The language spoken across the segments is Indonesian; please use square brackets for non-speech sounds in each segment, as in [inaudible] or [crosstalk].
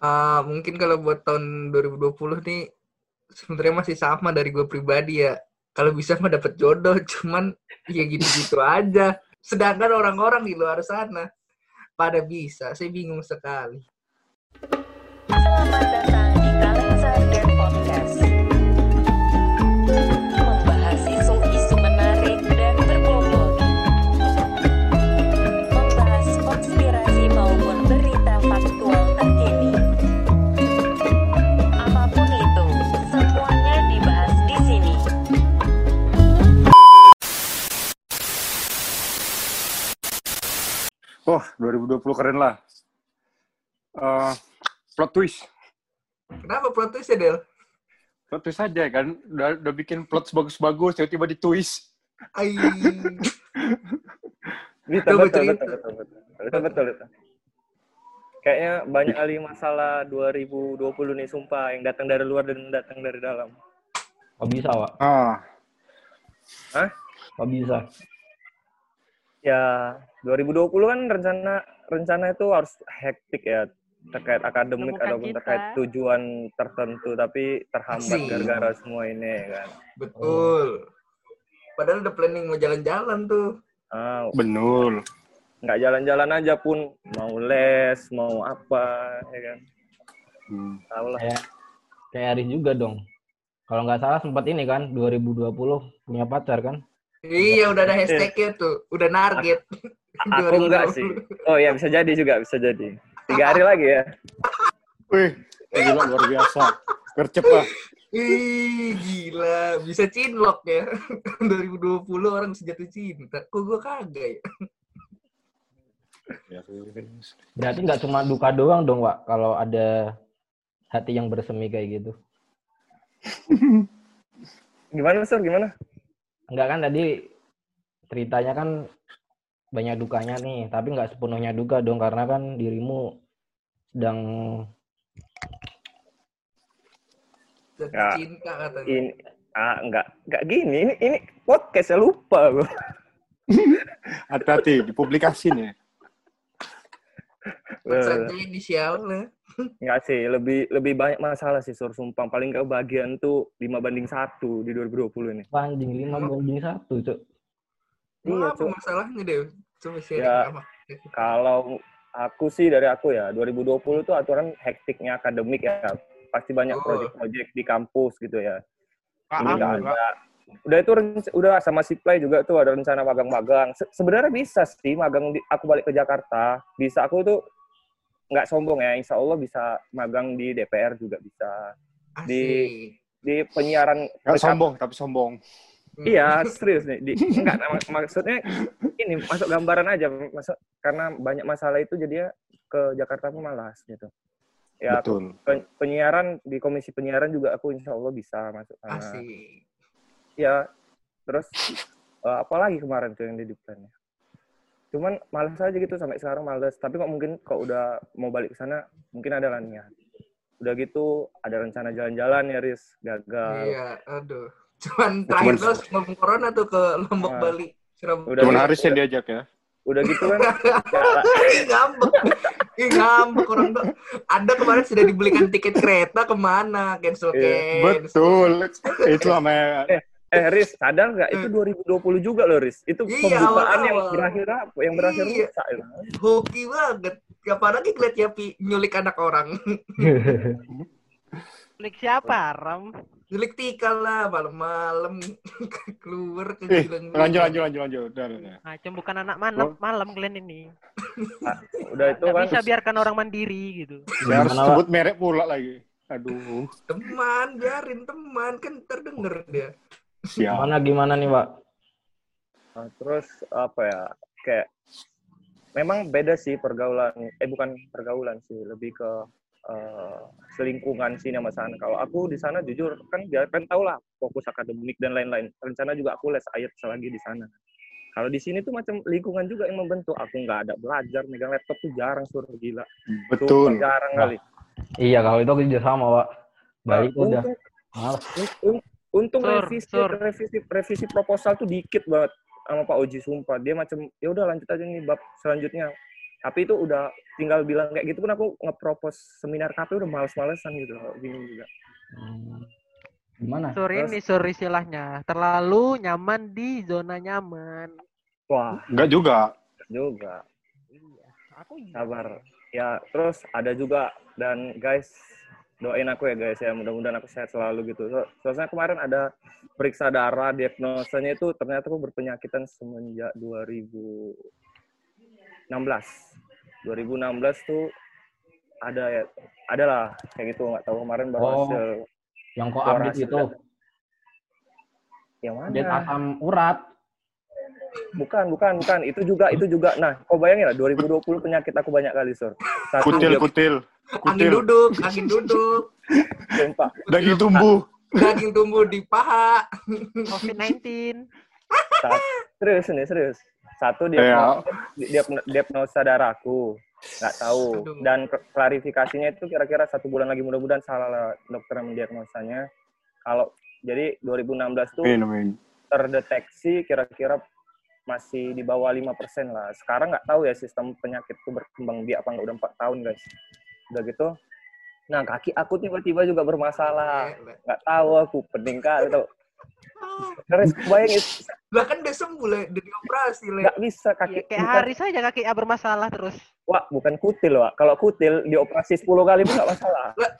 Ah, mungkin kalau buat tahun 2020 nih sebenarnya masih sama dari gue pribadi ya. Kalau bisa mah dapet jodoh, [laughs] cuman ya gitu-gitu aja. Sedangkan orang-orang di luar sana pada bisa. Saya bingung sekali. Selamat datang di Kaleng Podcast. Wah, 2020 keren lah. Eh, plot twist. Kenapa plot twist ya, Del? Plot twist aja kan. Udah, udah bikin plot bagus-bagus, tiba-tiba di twist. Ai. Betul, Coba betul, betul, betul, betul, betul, betul, betul. Kayaknya banyak kali masalah 2020 nih, sumpah. Yang datang dari luar dan datang dari dalam. Kok bisa, Wak? Ah, Hah? Kok bisa? Ya, 2020 kan rencana rencana itu harus hektik ya. Terkait akademik Menemukan ataupun kita. terkait tujuan tertentu. Tapi terhambat gara-gara semua ini kan. Betul. Padahal udah planning mau jalan-jalan tuh. Ah, betul. nggak jalan-jalan aja pun mau les, mau apa, ya kan. Hmm. Tahu lah. Kayak kayak Aris juga dong. Kalau nggak salah sempat ini kan 2020 punya pacar kan? Iya, udah ada hashtagnya tuh. Udah target. Aku [laughs] enggak sih. Oh ya bisa jadi juga, bisa jadi. Tiga hari lagi ya. Wih, gila luar biasa. Gercep lah. Ih, gila. Bisa cinlok ya. [laughs] 2020 orang sejatuh cinta. Kok gue kagak ya? Berarti nggak cuma duka doang dong, Wak, kalau ada hati yang bersemi kayak gitu. Gimana, Sur? Gimana? Enggak kan tadi ceritanya kan banyak dukanya nih, tapi nggak sepenuhnya duka dong karena kan dirimu sedang Ya. cinta katanya. Ini ah enggak enggak gini. Ini ini podcast saya lupa gua. [laughs] Hati-hati, dipublikasin ya. Sebut saja inisialnya. [laughs] Enggak sih, lebih lebih banyak masalah sih Sur sumpah. Paling kebahagiaan tuh 5 banding 1 di 2020 ini. anjing lima Emang- banding satu, Cuk. Iya, apa Cuk. masalahnya deh? Coba sharing Ya. apa? Kalau aku sih dari aku ya, 2020 tuh aturan hektiknya akademik ya. Pasti banyak Oh. proyek-proyek di kampus gitu ya. Ah, Ini ah, nggak enggak. ada. Udah itu udah sama Siplay juga tuh ada rencana magang-magang. Se- sebenarnya bisa sih magang di, aku balik ke Jakarta. Bisa aku tuh nggak sombong ya, insya Allah bisa magang di DPR juga bisa. Di- Asik. Di penyiaran Gak sombong, tapi sombong. Iya, serius nih. Di, enggak, mak- maksudnya ini masuk gambaran aja. Masuk, karena banyak masalah itu jadi ke Jakarta pun malas gitu. Ya, Betul. pe- penyiaran di komisi penyiaran juga aku insya Allah bisa masuk. Asik. Ya, terus eh, apa lagi kemarin tuh yang di plannya? Cuman malas aja gitu sampai sekarang malas. Tapi kok mungkin kok udah mau balik ke sana, mungkin ada lah niat. Udah gitu ada rencana jalan-jalan ya, Riz. Gagal. Iya, aduh. Cuman Ya, terakhir cuman- tuh sebelum corona tuh ke Lombok Nah. Bali. Surabaya. Udah Cuman gitu, Haris yang udah- diajak ya. Udah gitu kan. [laughs] Ih, ngambek. Ih, ngambek orang tuh. Ada kemarin sudah dibelikan tiket kereta ke mana? Cancel, Iya, cancel. Betul. Itu sama Eh, Riz, [laughs] sadar nggak? Itu 2020 juga loh, Riz. Itu Iya, pembukaan yang awal-awal. berakhir apa? Yang berakhir Iya. rusak. ya. Hoki banget. Apalagi ngeliat Yapi nyulik anak orang. [laughs] Klik siapa, Ram? nyulik tikal lah malam-malam [laughs] keluar ke Eh, lanjut, lanjut, lanjut, lanjut. Udah, udah, udah. Macam bukan anak malam, malam kalian ini. Udah itu Nggak kan. bisa biarkan orang mandiri gitu. Saya harus sebut merek pula lagi. Aduh, teman biarin teman kan terdenger dia siap. Gimana gimana nih, Wak? Nah, terus apa ya? Kayak memang beda sih pergaulan. Eh bukan pergaulan sih, lebih ke eh, selingkungan sini sama sana. Kalau aku di sana jujur kan dia kan tau lah fokus akademik dan lain-lain. Rencana juga aku les ayat selagi di sana. Kalau di sini tuh macam lingkungan juga yang membentuk. Aku nggak ada belajar, megang laptop tuh jarang suruh gila. Betul. Sumpah, jarang Nah, kali. Iya, kalau itu aku juga sama, Wak. Balik Nah, udah. untung- Untung Sur, revisi, sur. revisi revisi proposal tuh dikit banget sama Pak Oji sumpah. Dia macam ya udah lanjut aja nih bab selanjutnya. tapi itu udah tinggal bilang kayak gitu pun aku ngepropos seminar KP udah males-malesan gitu loh bingung juga Hmm. Gimana? Sorry Terus- ini sorry istilahnya. Terlalu nyaman di zona nyaman. wah Enggak juga. juga Iya. Aku iya. sabar ya terus ada juga dan guys doain aku ya guys ya. Mudah-mudahan aku sehat selalu gitu. So, soalnya kemarin ada periksa darah diagnosanya itu ternyata aku berpenyakitan semenjak 2016 2016 tuh ada ya ada lah kayak gitu. Nggak tahu kemarin baru Oh. hasil Yang kok update hasil itu, yang update mana asam urat. bukan bukan bukan. Itu juga itu juga. Nah kau bayangin lah 2020 penyakit aku banyak kali sur. Satu Kutil, dia kutil. Angin duduk, angin duduk, Daging tumbuh. daging tumbuh di paha. COVID-19. serius nih serius satu dia Ya. dia diagnosa darahku nggak tahu Aduh. dan klarifikasinya itu kira-kira satu bulan lagi mudah-mudahan salah lah dokter yang mendiagnosanya kalau jadi 2016 tuh Amin, amin. terdeteksi kira-kira masih di bawah 5% lah sekarang nggak tahu ya sistem penyakitku berkembang biak apa nggak udah empat tahun guys udah gitu nah kaki aku tiba-tiba juga bermasalah nggak tahu aku pening kali tau terus bayangin Lah kan udah sembuh, Le. Udah dioperasi, Le. nggak bisa kaki Iya, kayak bukan- hari saja kaki A bermasalah terus. Wah, bukan kutil, Wak. Kalau kutil dioperasi 10 kali pun nggak masalah. Lah.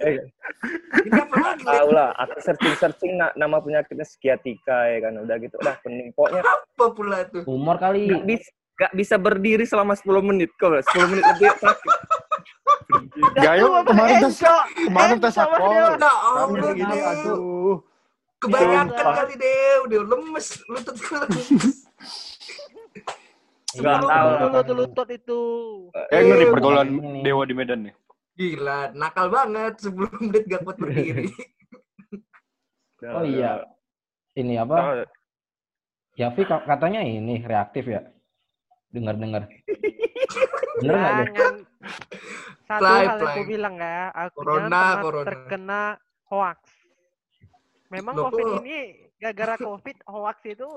Eh, lagi, Le? tahu lah, aku searching-searching na- nama penyakitnya skiatika ya kan. Udah gitu, udah pening. Pokoknya Apa pula tuh? Umur kali. nggak bisa nggak bisa berdiri selama 10 menit kok. 10 menit lebih sakit. Gayo kemarin tes kemarin tes gitu, Aduh. Kebanyakan kali deh, udah lemes. Lutut lemes. [laughs] Nggak Dulu, tahu. lutut itu. Eh ngeri Eh, pergaulan dewa di Medan nih. Gila, nakal banget. Sebelum [laughs] menit gak kuat berdiri. Oh iya. Ini apa? Yafi ka- katanya ini reaktif ya. Dengar-dengar. [laughs] Bener nggak. Satu Fly, hal yang fly. aku bilang ya, aku Corona, corona. terkena hoax. Memang Loh, COVID ini gara-gara COVID hoax itu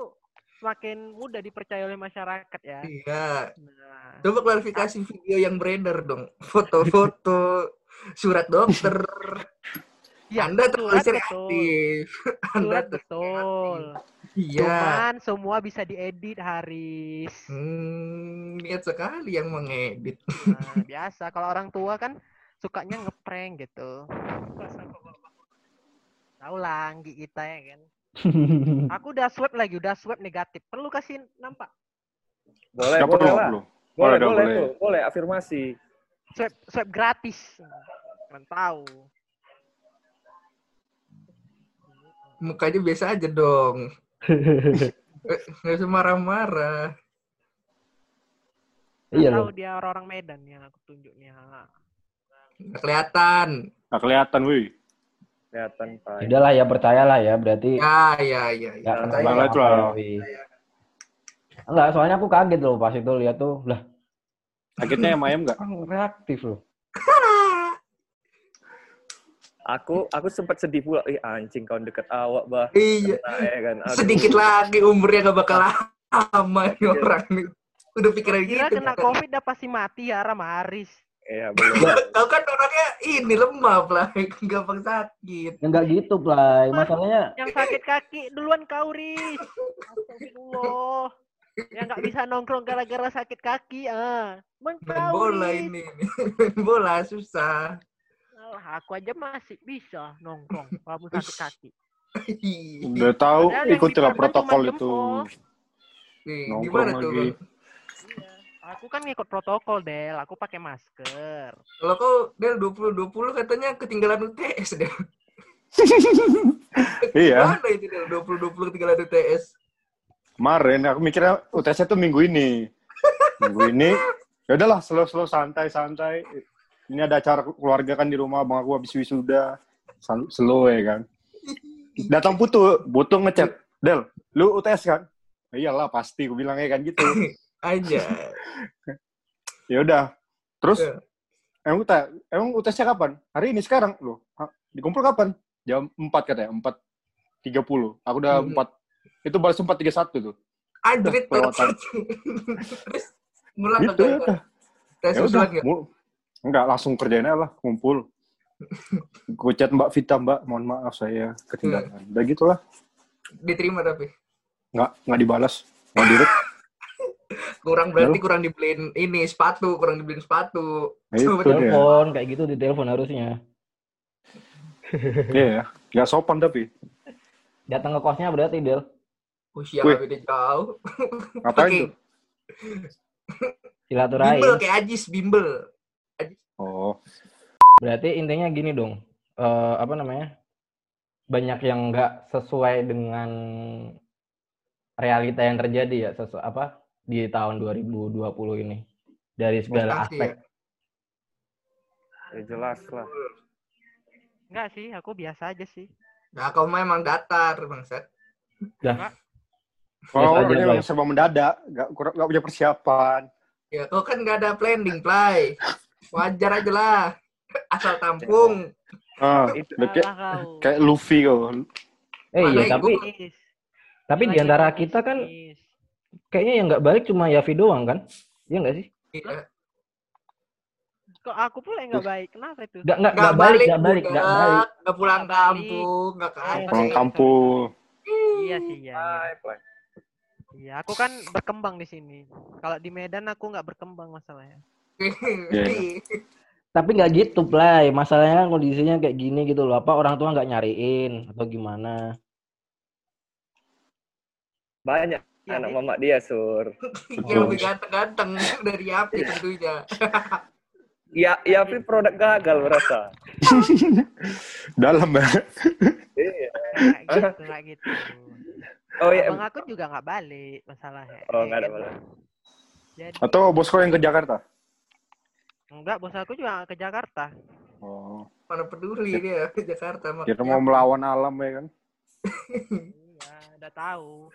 semakin mudah dipercaya oleh masyarakat ya. Iya. Nah, Coba klarifikasi video yang beredar dong. Foto-foto, surat dokter. ya, Anda betul. reaktif. [laughs] Anda betul. Iya. Cuman semua bisa diedit Haris. Hmm, niat sekali yang mengedit. Nah, [laughs] biasa kalau orang tua kan sukanya ngeprank gitu. Tahu lah Anggi kita ya kan. [laughs] Aku udah swab lagi, udah swab negatif. Perlu kasih nampak. Boleh, Nggak boleh perlu, lah. perlu. Boleh, Boleh, boleh, boleh. tuh. Boleh, afirmasi. Swab swab gratis. Kan tahu. Mukanya biasa aja dong. Eh, Nggak usah marah-marah. Iya tahu loh. dia orang-orang Medan yang aku tunjuknya. Nggak kelihatan. Nggak kelihatan, wih. Kelihatan, Pak. Udahlah ya percayalah ya berarti Ya, ya, ya. ya. nggak Percaya. lah. Yafi. Enggak, soalnya aku kaget loh pas itu lihat tuh, lah Sakitnya ayam nggak? kan reaktif loh. Aku aku sempat sedih pula. Ih, anjing kau deket awak, bah. Iya. Ya kan. Aduh. Sedikit lagi umurnya nggak bakal lama nih orang nih. Udah pikiran Kira gitu. kena COVID udah pasti mati ya Ramaris. Iya, belum. Kau [laughs] kan orangnya ini lemah lah, [laughs] gampang sakit. Enggak gitu, Play. Masalahnya Yang sakit kaki duluan kau Riz. Astagfirullah. Yang nggak bisa nongkrong gara-gara sakit kaki ah. Main kau, bola ini, main bola susah. Alah, aku aja masih bisa nongkrong [laughs] kamu sakit kaki. Udah tahu, ikutilah protokol itu. Nih, Nongkrong gimana tuh? lagi. Bang? Iya. Aku kan ngikut protokol, Del. Aku pakai masker. Kalau kau Del 2020 katanya ketinggalan UTS Del. [laughs] Iya, Mana itu Del 2020 ketinggalan UTS? kemarin aku mikirnya UTS itu minggu ini. [laughs] Minggu ini, ya udahlah slow-slow santai-santai. Ini ada acara keluarga kan di rumah, bang aku habis wisuda. Slow ya kan. Datang putu, butuh ngechat. Del, lu UTS kan? Iyalah pasti, aku bilangnya kan gitu. [coughs] Aja. [laughs] Ya udah. Terus Ya. emang UTS, emang UTS-nya kapan? Hari ini sekarang loh. Hah, Dikumpul kapan? Jam 4 katanya, 4.30. Aku udah Hmm. 4 itu balas 4.31 tuh. Anjrit Kelewatan. Terus ngulang [laughs] Gitu ya. tes Ya udah, nggak? mu- enggak langsung kerjain aja lah, ngumpul. Gue chat Mbak Vita, Mbak, mohon maaf saya ketinggalan. Udah gitulah, Diterima tapi. nggak nggak dibalas, nggak direct. [laughs] Kurang berarti kurang dibeliin ini sepatu, kurang dibeliin sepatu. Nah, itu Coba dia. Telepon kayak gitu di telepon harusnya. Iya, ya. nggak sopan tapi. Datang ke kosnya berarti Del. Usia Wih. beda jauh. Ngapain [laughs] Oke. tuh? Silaturahim. Bimbel kayak Ajis, bimbel. Oh, Berarti intinya gini dong. eh, apa namanya? Banyak yang nggak sesuai dengan realita yang terjadi ya, sesu apa di tahun 2020 ini dari segala aspek. ya. Ya jelas lah. Enggak sih, aku biasa aja sih. Nah, kau memang datar, bangsat. Dah. oh ini Play. yang serba mendadak, nggak kurang nggak punya persiapan. Ya, kau kan nggak ada planning, Play. Wajar aja lah. Asal tampung. Ah, Itu kayak kayak Luffy kau. Eh iya, Makanya tapi Is. tapi di antara kita kan is. kayaknya yang nggak balik cuma Yavi doang kan? Iya nggak sih? Iya. Kok aku pula yang nggak baik? Kenapa itu? Nggak nggak Nggak nggak balik, balik, nggak balik, nggak balik. Nggak pulang kampung, nggak ke Eh, atas. Orang sorry, kampung. Iya sih, iya. iya. Iya, aku kan berkembang di sini. Kalau di Medan aku nggak berkembang masalahnya. Iya. [laughs] Tapi nggak gitu, Play. Masalahnya kan kondisinya kayak gini gitu loh. Apa orang tua nggak nyariin atau gimana? Banyak Iya, anak itu. mama dia, Sur. [laughs] Yang lebih ganteng-ganteng dari api tentunya. [laughs] Ya, ya, tapi produk gagal berasa. Dalam ya. Iya. Nggak gitu, gitu. Oh iya. Abang aku juga nggak balik masalahnya. Oh, Ya nggak ada masalah. Jadi, Atau bos kau yang ke Jakarta? Enggak, bos aku juga ke Jakarta. Oh, Mana peduli dia [laughs] ke Jakarta. makanya. mau melawan alam ya kan? [laughs] iya, udah tahu.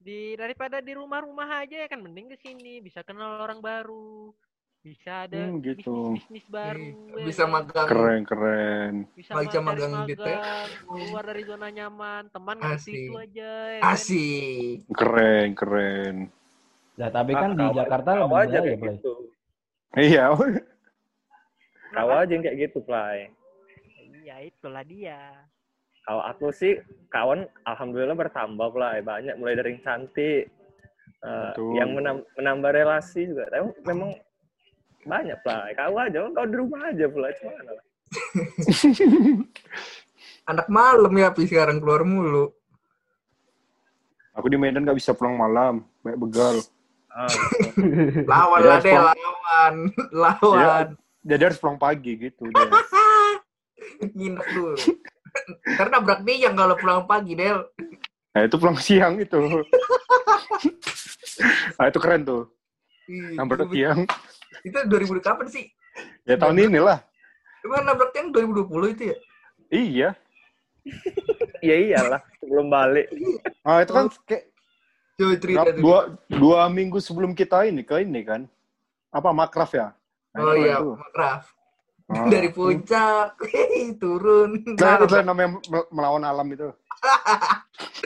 Di daripada di rumah-rumah aja ya kan mending ke sini bisa kenal orang baru. Bisa ada Hmm, gitu. bisnis-bisnis baru. ya Bisa kan? magang. Keren, keren. Bisa Bisa ma- cari magang gitu ya. keluar dari zona nyaman, teman nggak Asik. itu aja ya kan? Asik. Keren, keren. Nah, tapi kan di Kau- Jakarta lebih aja ya, Play. Iya. [laughs] Kau aja yang kayak gitu, Play. Iya, itulah dia. Kalau aku sih kawan alhamdulillah bertambah lah banyak mulai dari yang cantik eh, Betul. yang menam- menambah relasi juga. Tapi memang banyak lah. Kau aja, kau di rumah aja cuman lah. [laughs] Anak malam ya, Pi sekarang keluar mulu. Aku di Medan nggak bisa pulang malam, banyak begal. Ah, gitu. Lawan lah deh, lawan. Lawan. Jadi harus pulang pagi gitu. Dia. [laughs] Nginep dulu. Karena nabrak dia yang kalau pulang pagi, Del. Nah itu pulang siang itu. nah itu keren tuh. Nabrak itu- siang. Itu 2000 kapan sih? Ya tahun ini lah. Emang nabrak yang 2020 itu ya? Iya. Iya iyalah sebelum balik. Ah itu kan kayak Coba cerita tuh. dua dua minggu sebelum kita ini ke ini kan. Apa makraf ya? Nah, Oh itu iya, itu. makraf. Ah. Dari puncak, [laughs] turun. Nah, itu Nah, yang namanya mel- melawan alam itu. [laughs]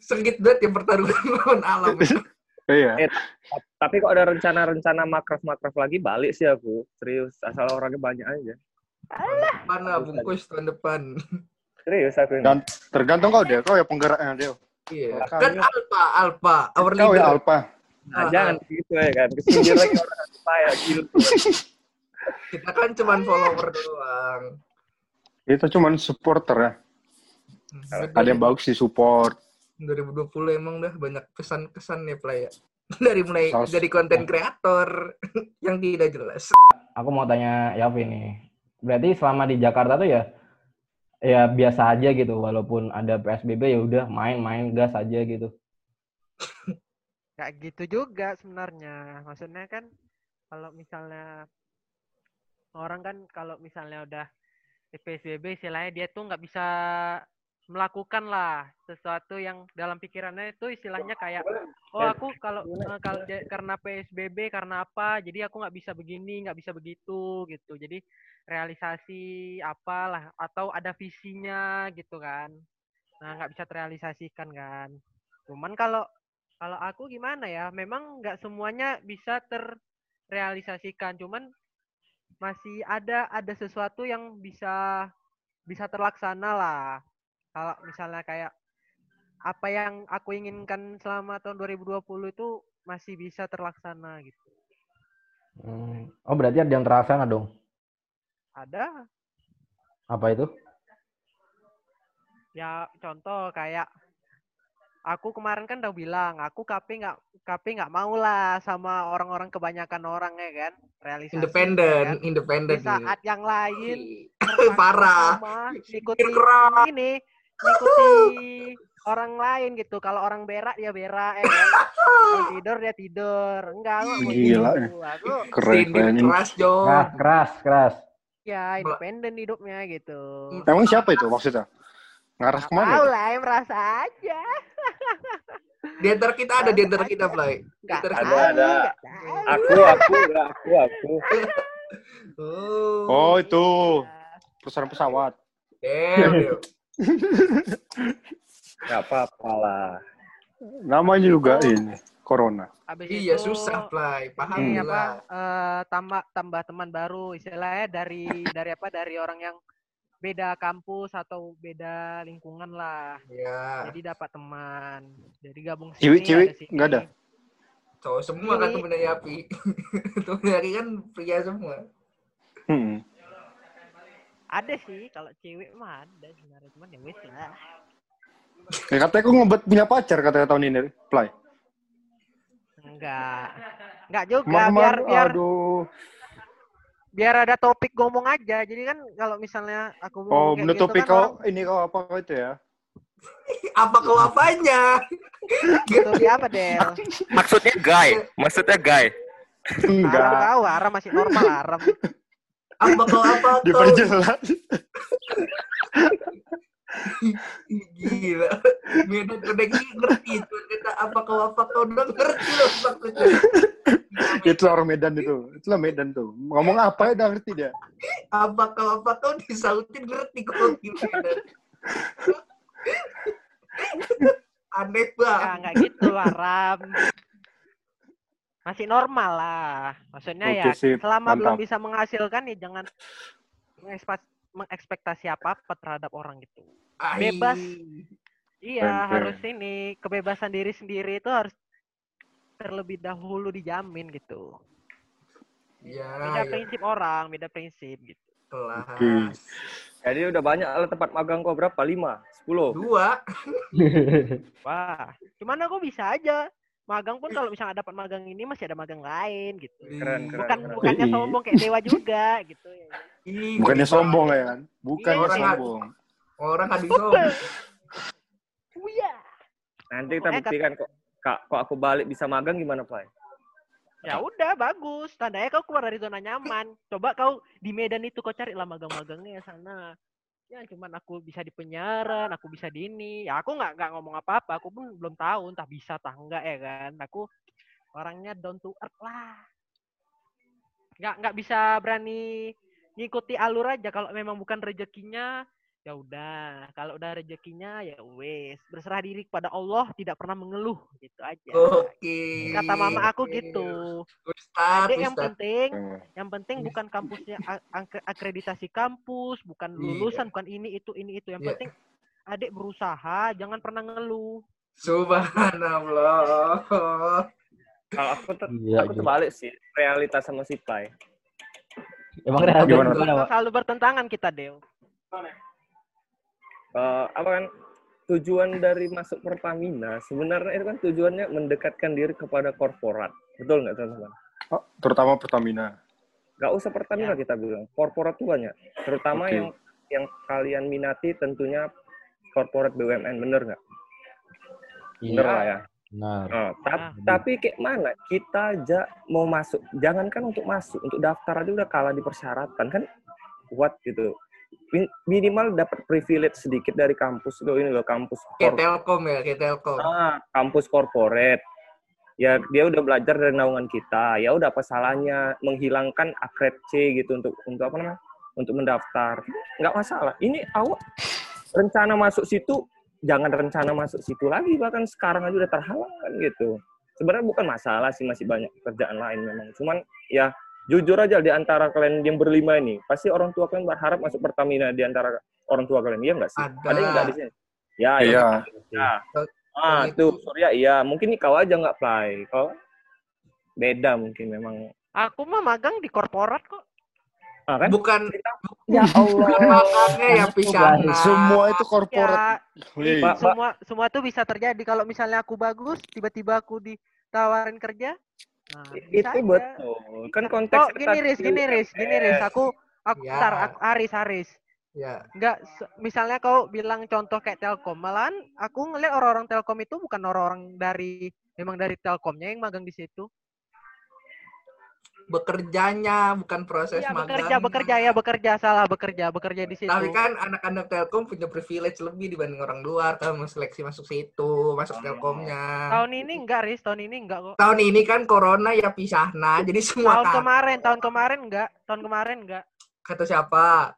sengit banget ya pertarungan [laughs] lawan alam. Iya. Eh, Tapi kok ada rencana-rencana makraf-makraf lagi balik sih aku. Serius, asal orangnya banyak aja. Mana bungkus tahun depan. Serius aku ini. Dan tergantung kau deh, kau ya penggeraknya dia. Iya. Kan Alpa, Alpa, our Kau leader. ya Alpa. Nah, jangan gitu ya kan. Kesindir lagi orang supaya gila. [laughs] Kita kan cuman follower doang. Itu cuman supporter ya. Ada yang bagus sih support. 2020 emang dah banyak kesan-kesan nih play ya. [laughs] Dari mulai Saus- jadi konten kreator [laughs] yang tidak jelas. Aku mau tanya Yavi nih. Berarti selama di Jakarta tuh ya ya biasa aja gitu walaupun ada PSBB ya udah main-main gas aja gitu. [laughs] Kayak gitu juga sebenarnya. Maksudnya kan kalau misalnya orang kan kalau misalnya udah di PSBB istilahnya dia tuh nggak bisa melakukan lah sesuatu yang dalam pikirannya itu istilahnya kayak oh aku kalau eh, kalau karena PSBB karena apa jadi aku nggak bisa begini nggak bisa begitu gitu. Jadi realisasi apalah atau ada visinya gitu kan. Nah nggak bisa terrealisasikan kan. Cuman kalau kalau aku gimana ya memang nggak semuanya bisa realisasikan cuman masih ada ada sesuatu yang bisa bisa terlaksana lah kalau misalnya kayak apa yang aku inginkan selama tahun 2020 itu masih bisa terlaksana gitu Hmm. Oh berarti ada yang terlaksana dong. ada Apa itu? ya contoh kayak aku kemarin kan udah bilang aku KP nggak KP nggak mau lah sama orang-orang kebanyakan orang ya kan realisasi Independen, ya kan? independen. di saat yang lain [laughs] Parah. Keras. ini ikuti [laughs] orang lain gitu kalau orang berak dia berak ya kan [laughs] kalau tidur dia tidur enggak aku Gila. gitu. aku Keren, Sindir keren. keras, Jo. Keras, keras, keras. ya independen hidupnya gitu Emang siapa itu maksudnya? Ngarah ke mana? tahu lah ya merasa aja Di antara kita ada di antara kita, antara Ada, ada. tahu. Aku, aku, enggak, aku, aku. [laughs] Oh. Oh itu perusahaan pesawat. Damn, Nggak apa-apa lah. Namanya juga ini Corona. Habis Iya, itu, susah, Play. Paham ini Hmm. apa lah. eh, tambah tambah teman baru istilahnya dari dari apa dari orang yang beda kampus atau beda lingkungan lah Ya, jadi dapat teman jadi gabung sini Ciwi-ciwi nggak ada? cowok semua kan dari Api. temen dari kan pria semua. Hmm. Ada sih kalau cewek mah ada sebenarnya cuman ya wis lah Ya, katanya kok ngebet punya pacar katanya tahun ini, Play. enggak enggak juga Kemarin, biar biar aduh. biar ada topik ngomong aja jadi kan kalau misalnya aku Oh, ngomong kayak menutupi gitu kan kau orang- ini kau apa kau itu ya? [laughs] Apa kau apanya? Tutupi apa Del Maksudnya guy, maksudnya guy. Aram Enggak. tahu Aram masih normal Aram [laughs] Apa kau apa kau? Diperjelas. Gila. Medan udah ngerti itu. Kata apa kau apa kau udah ngerti loh maksudnya. itu orang Medan itu. Itulah Medan tuh. Ngomong apa ya udah ngerti dia. Apa kau apa kau disautin ngerti kau gimana. Aneh banget. nggak gitu Aram. Masih normal lah. Maksudnya Oke, ya sip. selama belum Mantap. bisa menghasilkan ya jangan mengekspektasi apa-apa terhadap orang gitu. Ai. Bebas. Iya, harus ini kebebasan diri sendiri itu harus terlebih dahulu dijamin gitu. Ya, Beda ya. prinsip orang, beda prinsip gitu. Kelas. Jadi udah banyak lah tempat magang kau berapa? Lima? Sepuluh? Dua. [laughs] Wah, cuman aku bisa aja. Magang pun kalau misalnya dapat magang ini masih ada magang lain gitu. Keren, keren. Bukan keren. bukannya Ih. sombong kayak dewa juga gitu ya. Ih, Bukannya sombong ya kan? Iya, orang- sombong. Orang hadis sombong. Iya. Nanti kita buktikan kok. Kak, kok aku balik bisa magang gimana, Pak? Ya udah bagus. Tandanya kau keluar dari zona nyaman. Coba kau di Medan itu kau carilah magang-magangnya sana. Ya cuman aku bisa di penyiaran, aku bisa di ini. Ya aku nggak nggak ngomong apa-apa. Aku pun belum tahu entah bisa entah enggak ya kan. Aku orangnya down to earth lah. Nggak nggak bisa berani ngikuti alur aja kalau memang bukan rezekinya ya udah kalau udah rezekinya ya wes berserah diri kepada Allah tidak pernah mengeluh gitu aja Oke. kata mama aku gitu Ustaz, Adek yang penting, yang penting bukan kampusnya ak- akreditasi kampus, bukan Iya. lulusan, bukan ini itu ini itu. Yang Iya. penting adik berusaha, jangan pernah ngeluh. Subhanallah. Kalau aku tuh Iya, aku iya. terbalik sih realitas sama si Pai. Emang realitas Gimana? gimana, Pak? Selalu bertentangan kita, Del. Eh, apa kan tujuan dari masuk Pertamina sebenarnya itu kan tujuannya mendekatkan diri kepada korporat. Betul nggak teman-teman? oh, terutama Pertamina. Nggak usah Pertamina kita bilang. Korporat tuh banyak. Terutama Oke. yang yang kalian minati tentunya korporat BUMN, bener nggak? Bener lah ya. Benar. Oh, tap- Ah. tapi kayak mana kita aja mau masuk, jangankan untuk masuk, untuk daftar aja udah kalah di persyaratan kan, what gitu. Min- Minimal dapat privilege sedikit dari kampus lo ini loh kampus Kayak Telkom ya, kayak Telkom. ah, kampus korporat. Ya dia udah belajar dari naungan kita. Ya udah apa salahnya menghilangkan akred C gitu untuk untuk apa namanya? Untuk mendaftar. Nggak masalah. Ini awak rencana masuk situ jangan rencana masuk situ lagi bahkan sekarang aja udah terhalang kan gitu. sebenarnya bukan masalah sih masih banyak kerjaan lain memang. Cuman ya jujur aja di antara kalian yang berlima ini pasti orang tua kalian berharap masuk Pertamina di antara orang tua kalian iya nggak sih? Ada. yang nggak di sini? Ya, Iya. ya. Ah, Itu. tuh Surya iya. Mungkin nih kau aja nggak play. Kau beda mungkin memang. Aku mah magang di korporat kok. Ah, kan? Bukan Ya bukan Allah. [laughs] makanya ya pisahna. Semua itu korporat. Ya, Pak. semua semua tuh bisa terjadi kalau misalnya aku bagus, tiba-tiba aku ditawarin kerja. Nah, itu aja. betul. Kan konteks Oh, gini Riz, gini Riz, gini Riz. Aku aku Ya. ntar aku Aris Aris. Ya, Enggak, misalnya kau bilang contoh kayak Telkom, malahan aku ngeliat orang-orang Telkom itu bukan orang-orang dari memang dari Telkomnya yang magang di situ. Bekerjanya bukan proses Iya, magang. bekerja, bekerja ya, bekerja salah, bekerja, bekerja di situ. Tapi kan anak-anak Telkom punya privilege lebih dibanding orang luar kalau mau seleksi masuk situ, masuk Telkomnya. Tahun ini enggak, Riz, tahun ini enggak kok. Tahun ini kan corona ya pisahna, jadi semua Tahun kata, kemarin, tahun kemarin enggak, tahun kemarin enggak. kata siapa?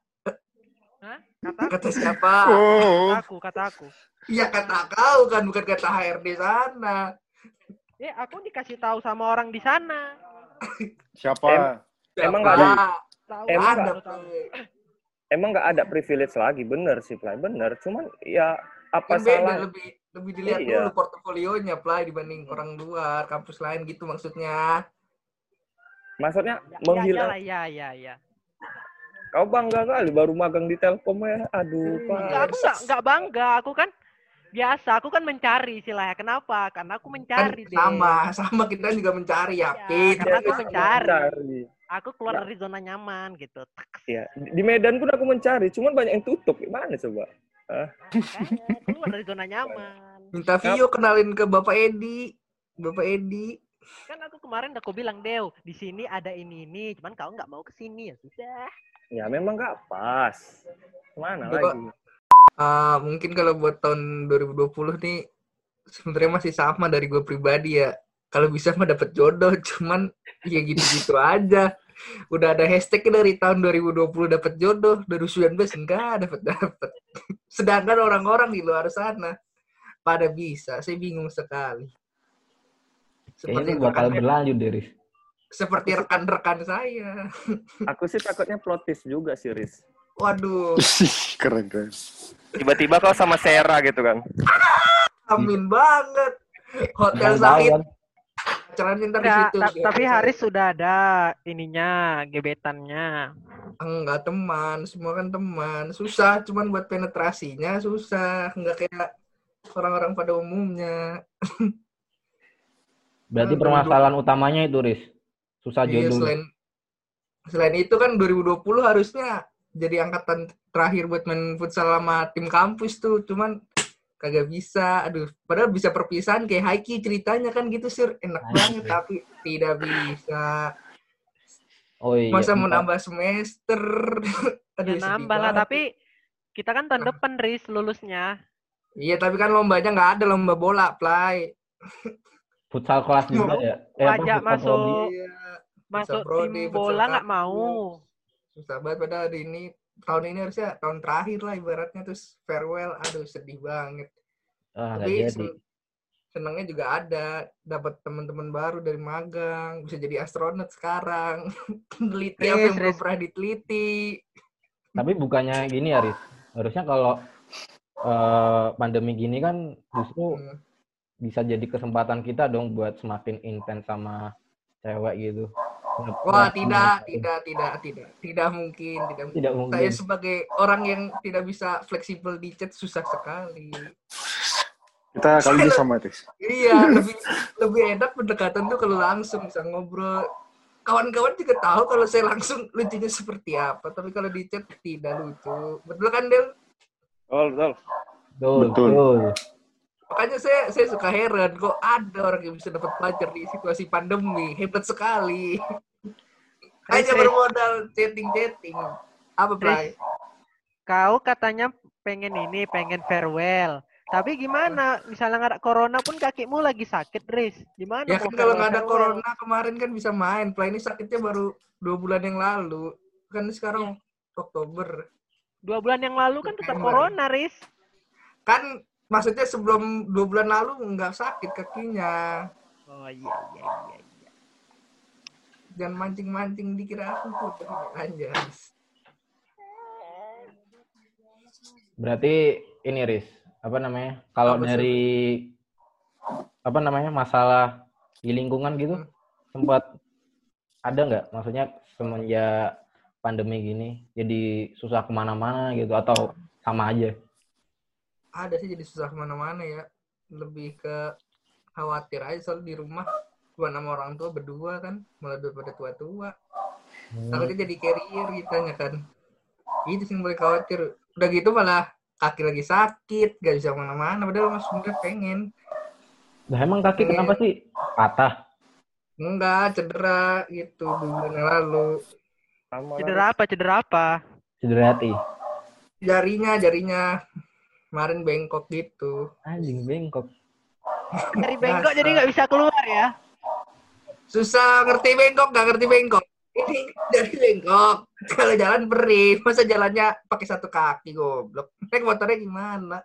Hah? Kata Kata siapa? [laughs] Oh, kata aku, kata aku. Iya kata kau kan bukan kata HRD sana. Ya, aku dikasih tahu sama orang di sana. Siapa? Emang Siapa? nggak ada? Emang ada. Emang nggak ada privilege lagi, bener sih, Play. Bener. Cuman ya apa Kan beda salah? lebih lebih dilihat Iya. dulu portofolionya play dibanding orang luar kampus lain gitu maksudnya. Maksudnya Ya, menghilang. ya, ya, ya, ya. Kau bangga kali baru magang di Telkom ya. Aduh, Hmm, Pak. Enggak, aku enggak, enggak bangga. Aku kan biasa, aku kan mencari istilahnya. Kenapa? Karena aku Kan mencari deh. sama, [laughs] sama kita juga mencari ya, Iya, Pit. karena aku mencari. Mencari. Aku keluar dari zona nyaman gitu. Ya, di Medan pun aku mencari, cuman banyak yang tutup. Gimana coba? makanya keluar dari zona nyaman. Minta Vio kenalin ke Bapak Edi. Bapak Edi. Kan aku kemarin udah aku bilang, Dew, di sini ada ini ini, cuman kau nggak mau ke sini ya sudah. Ya memang nggak pas. Ke mana Coba. lagi? Ah, mungkin kalau buat tahun 2020 nih sebenarnya masih sama dari gue pribadi ya. Kalau bisa mah dapet jodoh, [laughs] cuman ya gitu-gitu aja. Udah ada hashtag dari tahun 2020 dapet jodoh, 2019 enggak dapet dapet. [laughs] Sedangkan orang-orang di luar sana pada bisa, saya bingung sekali. Kayaknya ini bakal berlanjut deh, Riz. seperti rekan-rekan saya. [laughs] Aku sih takutnya plot twist juga sih, Riz. Waduh, [laughs] keren keren. Tiba-tiba kau sama Sarah gitu kan. amin banget. Hotel Nggak tahu Zahid, kan. caranya ntar di Ya, situ. tapi Haris sudah ada ininya, gebetannya. Enggak teman, semua kan teman. Susah, cuman buat penetrasinya susah. Enggak kayak orang-orang pada umumnya. [laughs] Berarti Hmm, permasalahan utamanya itu, Riz. Susah Iya, jodoh. selain selain itu kan 2020 harusnya jadi angkatan terakhir buat main futsal sama tim kampus tuh. Cuman kagak bisa. Aduh, padahal bisa perpisahan kayak Haiki ceritanya kan gitu sih. Enak Anjir. banget tapi tidak bisa. Oh iya. Masa mau bentar. nambah semester. [laughs] Aduh, Ya nambah lah, tapi kita kan tahun depan, Riz, lulusnya. Iya, tapi kan lombanya nggak ada lomba bola, Play. Futsal kelas juga ya. Eh, Wajah futsal masuk. prodi. Iya. Masuk tim bola nggak mau. Susah banget padahal di ini tahun ini harusnya tahun terakhir lah ibaratnya terus farewell. Aduh sedih banget. Ah, tapi sen- senangnya juga ada. Dapat teman-teman baru dari magang bisa jadi astronot sekarang. [laughs] Teliti apa Riz, yang belum pernah diteliti. Tapi bukannya gini ya, Riz. Harusnya kalau eh, pandemi gini kan justru Hmm. bisa jadi kesempatan kita dong buat semakin intens sama cewek gitu. Wah tidak tidak tidak tidak tidak mungkin tidak mungkin Tidak mungkin. saya sebagai orang yang tidak bisa fleksibel di chat susah sekali Kita kali ini sama, Tis. Iya, lebih lebih enak pendekatan tuh kalau langsung bisa ngobrol. Kawan-kawan juga tahu kalau saya langsung lucunya seperti apa, tapi kalau di chat tidak lucu. Betul kan, Del? Betul, betul. Betul, Betul. Makanya saya saya suka heran kok ada orang yang bisa dapat pelajar di situasi pandemi. Hebat sekali. [laughs] Hanya bermodal chatting-chatting. Apa, Bray? Kau katanya pengen ini, pengen farewell. Tapi gimana? Misalnya nggak ada corona pun kakimu lagi sakit, Riz. Gimana? Ya kan kalau nggak ada corona kemarin kan bisa main. Play ini sakitnya baru dua bulan yang lalu. Kan sekarang Oktober. Dua bulan yang lalu kan tetap September. corona, Riz. kan maksudnya sebelum dua bulan lalu nggak sakit kakinya Oh iya iya iya. iya. Jangan mancing-mancing dikira aku tuh. Anjas. Berarti ini Riz, apa namanya? Kalau Apa, dari apa namanya masalah di lingkungan gitu Hmm. sempat ada nggak? Maksudnya semenjak pandemi gini jadi susah ke mana-mana gitu atau sama aja? Ada sih jadi susah ke mana-mana ya. Lebih ke khawatir aja soal di rumah cuma sama orang tua berdua kan malah daripada tua-tua Hmm. takutnya jadi carrier kitanya kan itu sih yang boleh khawatir udah gitu malah kaki lagi sakit gak bisa ke mana-mana padahal mas sebenarnya pengen Nah, emang kaki kenapa sih patah? enggak cedera gitu bulan yang lalu. Cedera apa? Cedera apa? Cedera hati. jarinya jarinya kemarin bengkok gitu. Anjing bengkok. Dari bengkok jadi nggak bisa keluar ya? susah ngerti bengkok nggak ngerti bengkok ini dari bengkok kalau jalan perih masa jalannya pakai satu kaki goblok. Naik motornya gimana?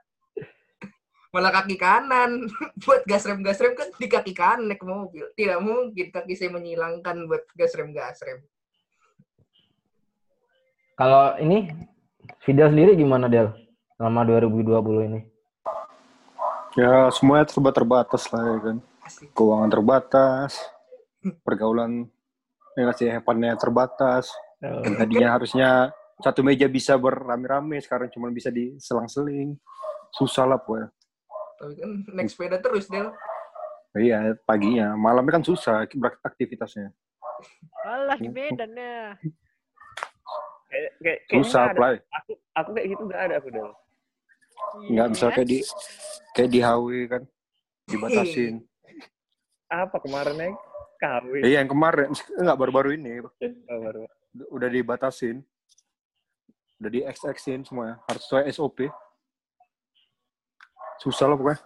Malah kaki kanan. [laughs] Buat gas rem gas rem kan di kaki kanan naik mobil. Tidak mungkin kaki saya menyilangkan buat gas rem gas rem. Kalau ini Fidel sendiri gimana Del? Selama 2020 ini. Ya semuanya serba terbatas lah ya kan. Keuangan terbatas, pergaulan yang ngasih hepannya terbatas. Yang tadinya harusnya satu meja bisa berame-rame, sekarang cuma bisa diselang-seling. Susah lah pokoknya. tapi kan naik sepeda terus Del Iya, paginya. Malamnya kan susah beraktivitasnya. Alah di Medan ya. Kayak, kayak, Susah, ada. Play. Aku, aku kayak gitu gak ada aku dong. Nggak bisa kayak di kayak di HW kan. Dibatasin. [laughs] Apa kemarin ya? Kawin. Iya, yang kemarin. Enggak, baru-baru ini. Oh, baru. Udah dibatasin. Udah di XX-in semuanya. Harus sesuai SOP. Susah lah pokoknya.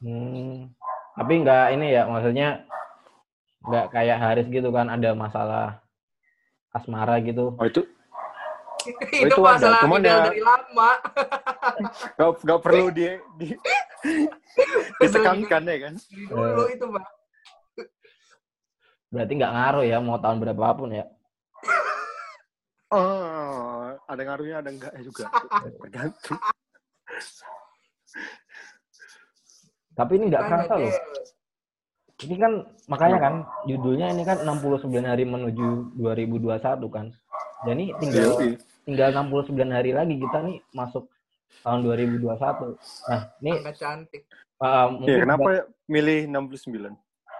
Hmm. Tapi nggak ini ya, maksudnya nggak kayak Haris gitu kan ada masalah asmara gitu. Oh itu itu, itu ada, masalah cuman ya- dari lama [laughs] nggak nggak perlu di, di [laughs] ditekankan ya kan. Dulu itu pak Berarti nggak ngaruh ya mau tahun berapapun ya. [laughs] Oh, ada ngaruhnya ada enggak juga. Tergantung. Tapi ini nggak kerasa loh. Ini kan makanya kan judulnya ini kan 69 hari menuju 2021 kan. Jadi tinggal Yoi. Tinggal 69 hari lagi kita nih masuk tahun 2021. Nah, ini angka cantik uh, Ya, mungkin kenapa ya milih 69?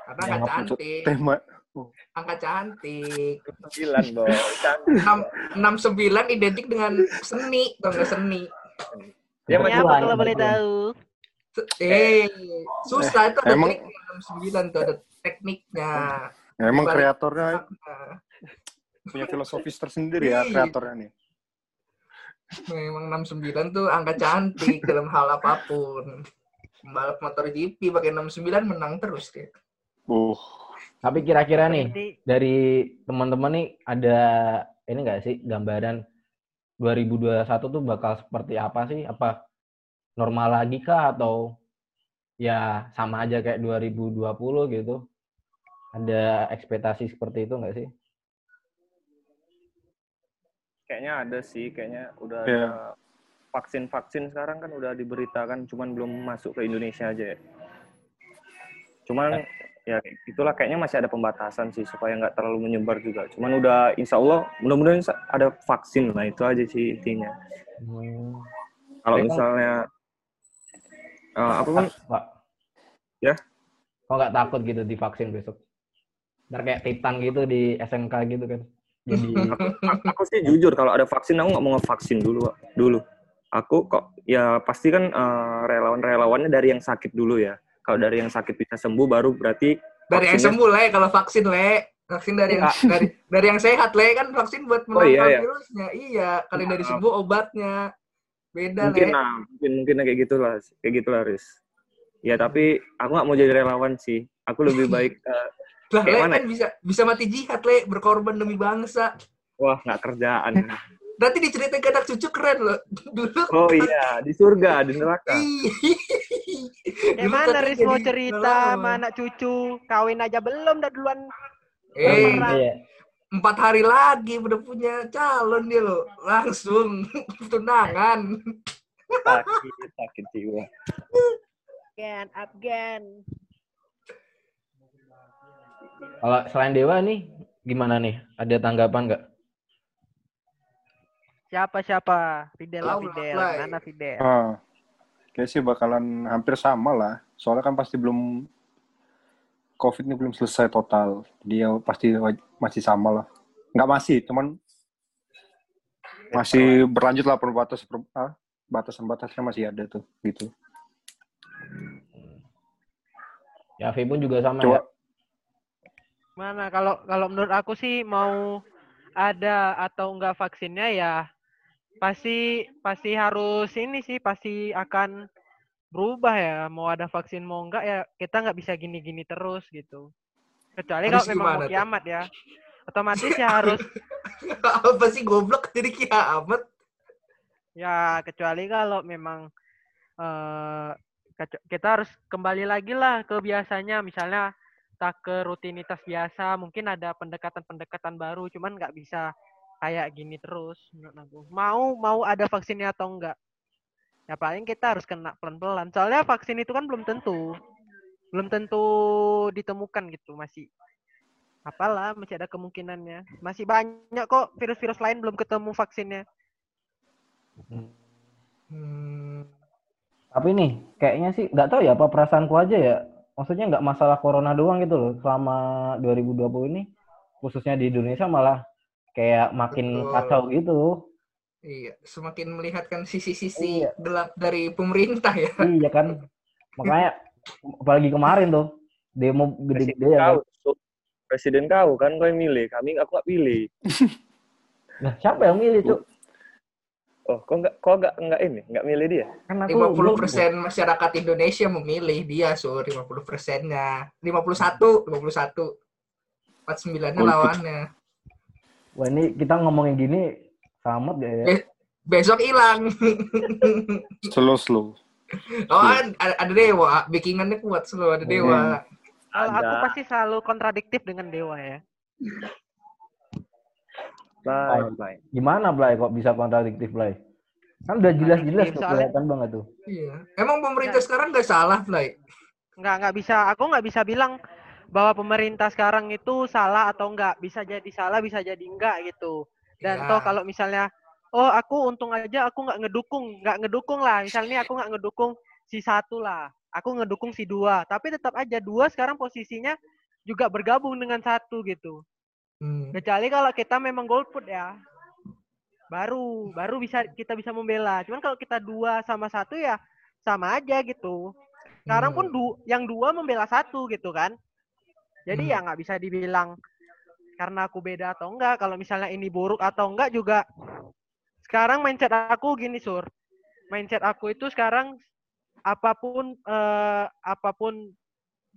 karena Yang angka cantik tema angka cantik Sembilan, Bo. Cantik. enam enam sembilan identik dengan seni tau nggak seni Ya, macam apa kalau boleh tahu? Eh susah itu ada Emang- tekniknya enam sembilan tuh ada tekniknya Ya, emang kreatornya punya filosofis tersendiri ya Iya. kreatornya nih. Memang enam sembilan tuh angka cantik dalam hal apa pun balap motor GP pakai 69 menang terus dia Uh, tapi kira-kira nih dari teman-teman nih ada ini enggak sih gambaran 2021 tuh bakal seperti apa sih? Apa normal lagi kah atau ya sama aja kayak 2020 gitu? Ada ekspektasi seperti itu enggak sih? Kayaknya ada sih, kayaknya udah Iya. ada vaksin-vaksin sekarang kan udah diberitakan, cuman belum masuk ke Indonesia aja ya. Cuman ya itulah kayaknya masih ada pembatasan sih supaya nggak terlalu menyebar juga. Cuman udah insya Allah mudah-mudahan ada vaksin lah itu aja sih intinya. Hmm. Kalau kan- misalnya eh, apa pun Pak. Ya? Kok nggak takut gitu divaksin besok? Ntar kayak Titan gitu di SMK gitu kan. Jadi aku sih jujur kalau ada vaksin aku nggak mau ngevaksin dulu dulu. Aku kok ya pasti kan eh, relawan-relawannya dari yang sakit dulu ya. Kalau dari yang sakit bisa sembuh baru berarti dari yang sembuh le kalau vaksin le. Vaksin dari yang [laughs] dari dari yang sehat le. Kan vaksin buat Oh, iya, menangkal iya. virusnya. Iya kalau yang dari sembuh obatnya. Beda mungkin le. lah mungkin mungkin kayak gitulah kayak gitulah Riz. Ya tapi aku nggak mau jadi relawan sih. Aku lebih [laughs] baik eh, lah le mana kan bisa bisa mati jihad le berkorban demi bangsa wah nggak kerjaan [laughs] nanti diceritain ke anak cucu keren loh dulu oh iya di surga di neraka [laughs] Dulu mana Riz mau cerita sama anak cucu, kawin aja belum dah duluan. Eh. Iya. empat hari lagi udah punya calon dia lo. Langsung [laughs] tunangan. sakit sakit jiwa Gen, up gen. Kalau selain Dewa nih gimana nih? Ada tanggapan nggak? Siapa siapa? Fidel lah, lah, Fidel. Mana Fidel? Ah, kayak sih bakalan hampir sama lah. Soalnya kan pasti belum COVID ini belum selesai total. Dia pasti waj- masih sama lah. Nggak masih, cuman masih berlanjut lah perbatas per, ah, batasan-batasnya masih ada tuh gitu. Ya pun juga sama Coba ya. Mana kalau kalau menurut aku sih mau ada atau enggak vaksinnya ya pasti pasti harus ini sih pasti akan berubah ya. Mau ada vaksin mau enggak ya kita nggak bisa gini-gini terus gitu. Kecuali Harus kalau memang mau tuh? kiamat ya. Otomatis ya harus [laughs] Apa sih goblok? Jadi kiamat? ya kecuali kalau memang kecu- kita harus kembali lagi lah ke biasanya. Misalnya tak ke rutinitas biasa mungkin ada pendekatan-pendekatan baru cuman nggak bisa kayak gini terus menurut mau mau ada vaksinnya atau enggak ya paling kita harus kena pelan-pelan. Soalnya vaksin itu kan belum tentu belum tentu ditemukan gitu masih apalah masih ada kemungkinannya. Masih banyak kok virus-virus lain belum ketemu vaksinnya. Hmm, Tapi nih, kayaknya sih nggak tahu ya apa perasaanku aja ya. Maksudnya nggak masalah corona doang gitu loh. Selama 2020 ini, khususnya di Indonesia malah kayak makin Betul. kacau gitu. iya, semakin melihatkan sisi-sisi Iya. gelap dari pemerintah ya. iya kan. Makanya apalagi kemarin tuh demo presiden gede-gede ya. kau kan. Su. presiden kau kan kau yang milih kami aku nggak pilih Nah, siapa yang milih, Cuk? Oh kok nggak kok nggak nggak ini nggak milih dia Kan aku 50% masyarakat Indonesia memilih dia, Sur. 50 persennya. 51, 51. 49-nya Golput. lawannya. Wah, ini kita ngomongin gini selamat gak ya? Eh. Besok hilang. slow slow. Oh, ada, ada dewa. Backingannya kuat selalu ada dewa. Kalau aku pasti selalu kontradiktif dengan dewa ya. Baik Gimana, Blay, kok bisa kontradiktif, Blay? Kan udah jelas-jelas tuh, soalnya- kelihatan banget tuh. Iya. Emang pemerintah sekarang nggak salah, Blay? Nggak nggak bisa, aku nggak bisa bilang bahwa pemerintah sekarang itu salah atau enggak. Bisa jadi salah, bisa jadi enggak gitu. Dan Ya. toh kalau misalnya, oh aku untung aja aku nggak ngedukung, nggak ngedukung lah. Misalnya aku nggak ngedukung si satu lah, aku ngedukung si dua. Tapi tetap aja dua sekarang posisinya juga bergabung dengan satu gitu. Hmm. Kecuali kalau kita memang golput ya. Baru, baru bisa kita bisa membela. Cuman kalau kita dua sama satu ya sama aja gitu. Sekarang pun Hmm. du yang dua membela satu gitu kan. Jadi Hmm. ya nggak bisa dibilang karena aku beda atau enggak. Kalau misalnya ini buruk atau enggak juga. Sekarang mindset aku gini sur. Mindset aku itu sekarang apa pun eh, apa pun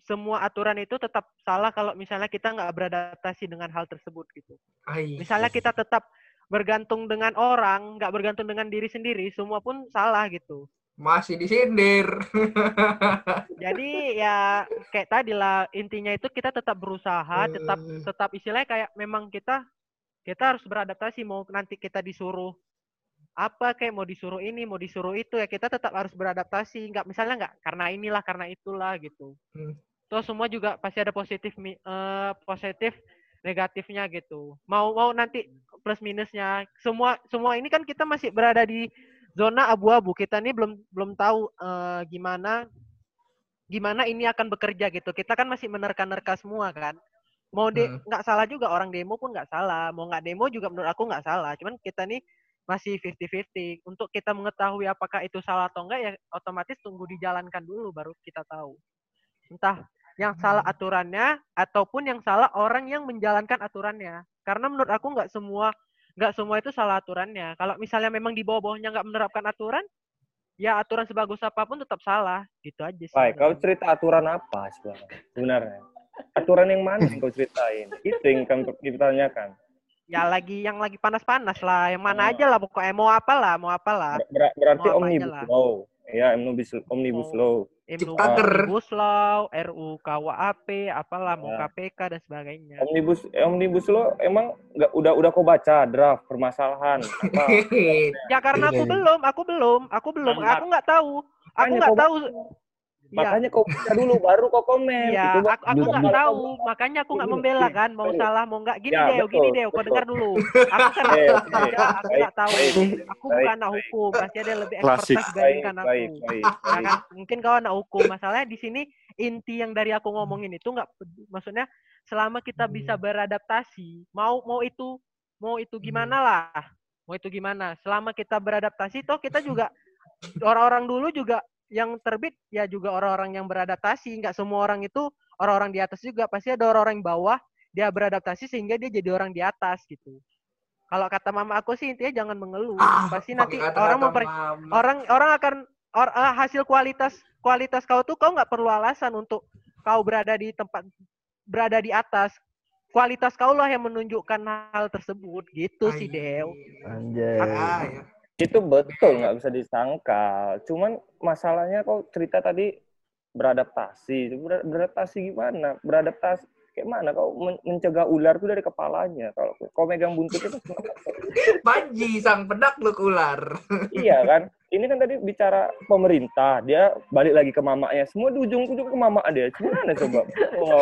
semua aturan itu tetap salah kalau misalnya kita nggak beradaptasi dengan hal tersebut gitu. Ai. Misalnya kita tetap bergantung dengan orang, nggak bergantung dengan diri sendiri, semua pun salah gitu. masih disindir. [laughs] Jadi ya kayak tadi lah intinya itu kita tetap berusaha, tetap Eh. tetap istilahnya kayak memang kita kita harus beradaptasi mau nanti kita disuruh apa kayak mau disuruh ini, mau disuruh itu ya kita tetap harus beradaptasi. Nggak misalnya nggak karena inilah karena itulah gitu. Hmm. Terus semua juga pasti ada positif eh, positif negatifnya gitu. Mau mau nanti plus minusnya. Semua semua ini kan kita masih berada di zona abu-abu. Kita ini belum belum tahu eh, gimana gimana ini akan bekerja gitu. Kita kan masih menerka-nerka semua kan. Mau de Hmm. nggak salah juga orang demo pun nggak salah. Mau nggak demo juga menurut aku nggak salah. Cuman kita nih masih 50-50. Untuk kita mengetahui apakah itu salah atau enggak ya otomatis tunggu dijalankan dulu baru kita tahu. Entah yang salah aturannya ataupun yang salah orang yang menjalankan aturannya. Karena menurut aku nggak semua nggak semua itu salah aturannya. Kalau misalnya memang di bawah-bawahnya nggak menerapkan aturan, ya aturan sebagus apa pun tetap salah. Gitu aja sih. baik kau cerita aturan apa sebenarnya aturan yang mana yang kau ceritain itu yang kami dipertanyakan Ya lagi yang lagi panas-panas lah. Yang mana Oh. aja lah pokoknya mau apa lah, mau apa lah. Ber- ber- berarti omnibus lah. law ya omnibus omnibus Oh. law. Ciptaker. Omnibus Law, RUU KUHP, apalah mau Ya. KPK dan sebagainya. Omnibus eh, omnibus law emang nggak udah udah kau baca draft permasalahan [laughs] apa? Ya karena aku Iya, iya. belum, aku belum, aku belum, aku nggak tahu. Aku nggak tahu. Iya, Makanya kau baca dulu baru kau komen. iya, Itu aku, aku nggak tahu, makanya aku nggak Belum, membela belum. kan, mau Belum. salah mau nggak. Gini Ya, deh, gini deh, kau dengar dulu. [laughs] Aku kan aku Baik, nggak tahu. baik. Aku Baik, bukan anak baik. hukum, pasti ada yang lebih expertise dibandingkan baik, aku. baik, baik, Ya baik. kan? Mungkin kau anak hukum. Masalahnya di sini inti yang dari aku ngomongin itu nggak, maksudnya selama kita bisa beradaptasi, mau mau itu mau itu gimana lah, mau itu gimana. Selama kita beradaptasi, toh kita juga orang-orang dulu juga yang terbit ya juga orang-orang yang beradaptasi. Nggak semua orang itu orang-orang di atas juga. Pasti ada orang-orang yang bawah dia beradaptasi sehingga dia jadi orang di atas gitu. Kalau kata mama aku sih intinya jangan mengeluh. Ah, Pasti nanti kata-kata orang memper, mama. orang orang akan or- eh, hasil kualitas kualitas kau tuh kau nggak perlu alasan untuk kau berada di tempat berada di atas kualitas kau lah yang menunjukkan hal tersebut gitu sih Dew Anjay. Ah, ya. Itu betul nggak bisa disangkal. Cuman masalahnya kau cerita tadi beradaptasi. Ber- beradaptasi gimana? Beradaptasi kayak mana? Kau men- mencegah ular tuh dari kepalanya. Kalau kau megang buntutnya pasti Panji sang penakluk ular. [laughs] iya kan? Ini kan tadi bicara pemerintah, dia balik lagi ke mamanya. Semua di ujung-ujung ke mama dia. Gimana coba? Oh?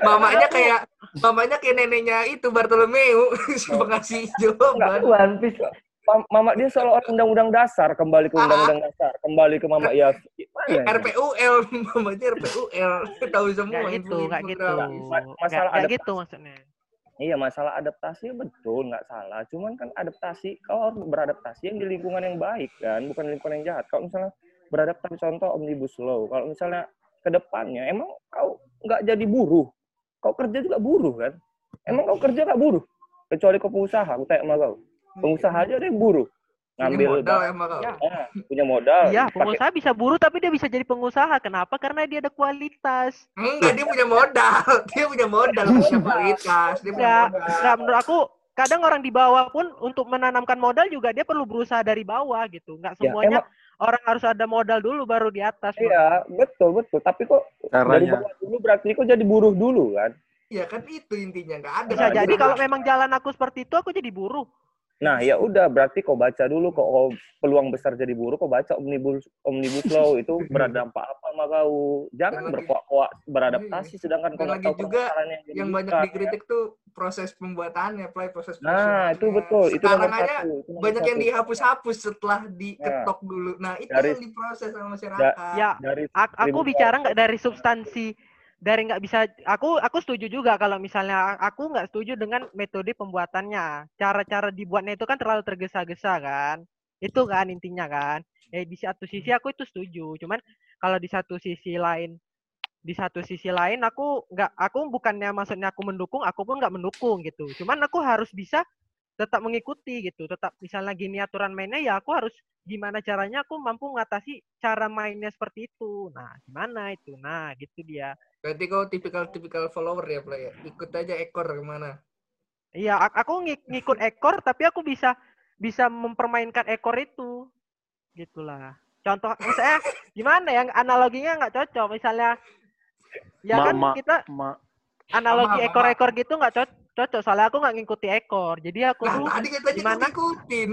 Mamanya kayak mamanya kayak neneknya itu Bartolomeu [laughs] si pengasih jawaban. One Piece. Ma- mama dia seolah undang-undang dasar kembali ke undang-undang dasar kembali ke mama ya gimana ya? RPUL, [laughs] mamanya RPUL. Tahu semua nggak gitu nggak gitu masalah adaptasi. gitu maksudnya Iya masalah adaptasi betul nggak salah. Cuman kan adaptasi kau harus beradaptasi yang di lingkungan yang baik kan, bukan lingkungan yang jahat. Kalau misalnya beradaptasi contoh omnibus law. Kalau misalnya ke depannya emang kau nggak jadi buruh, kau kerja juga buruh kan? Emang kau kerja nggak buruh? Kecuali kau pengusaha, aku tanya sama kau. Pengusaha aja ada yang buruh. Ngambil modal barang- emang kau. Ya. Ah, punya modal. iya pakai- pengusaha bisa buruh tapi dia bisa jadi pengusaha kenapa karena dia ada kualitas Enggak, dia punya modal. [laughs] Dia punya modal, punya kualitas. Dia punya modal. nggak menurut aku kadang orang di bawah pun untuk menanamkan modal juga dia perlu berusaha dari bawah gitu nggak Ya, semuanya emang- orang harus ada modal dulu baru di atas Iya, betul betul. Tapi kok dari Caranya. bawah dulu berarti kok jadi buruh dulu kan? Ya kan itu intinya nggak ada. bisa Nah, jadi- kalau memang jalan aku seperti itu aku jadi buruh Nah, ya udah berarti kau baca dulu kok kau peluang besar jadi buruh kau baca omnibus omnibus law itu [laughs] berdampak apa sama kau. Jangan berkuak-kuak beradaptasi sedangkan kau nggak tahu juga yang, Yang banyak dikritik tuh proses pembuatannya, play proses Nah, itu betul. Itu Sekarang nomor aja satu. Itu banyak yang dihapus-hapus setelah diketok dulu. Nah, itu Dari- yang diproses sama masyarakat. ya dari Ak- aku bicara nggak dari substansi dari nggak bisa aku aku setuju juga kalau misalnya aku nggak setuju dengan metode pembuatannya. Cara-cara dibuatnya itu kan terlalu tergesa-gesa kan. Itu kan intinya kan. Eh di satu sisi aku itu setuju cuman kalau di satu sisi lain di satu sisi lain aku nggak aku bukannya maksudnya aku mendukung aku pun nggak mendukung gitu. Cuman aku harus bisa tetap mengikuti gitu tetap misalnya gini aturan mainnya ya aku harus gimana caranya aku mampu mengatasi cara mainnya seperti itu nah gimana itu nah gitu dia Berarti kau tipikal-tipikal follower ya, play. ya? Ikut aja ekor ke mana. iya ak- aku ngik- ngikut ekor tapi aku bisa bisa mempermainkan ekor itu gitulah contoh misalnya gimana ya analoginya nggak cocok misalnya ya kan Mama. kita Ma- analogi ekor-ekor gitu nggak cocok cocok soalnya aku nggak ngikuti ekor jadi aku Nah, tuh tadi kau gimana? ngikutin.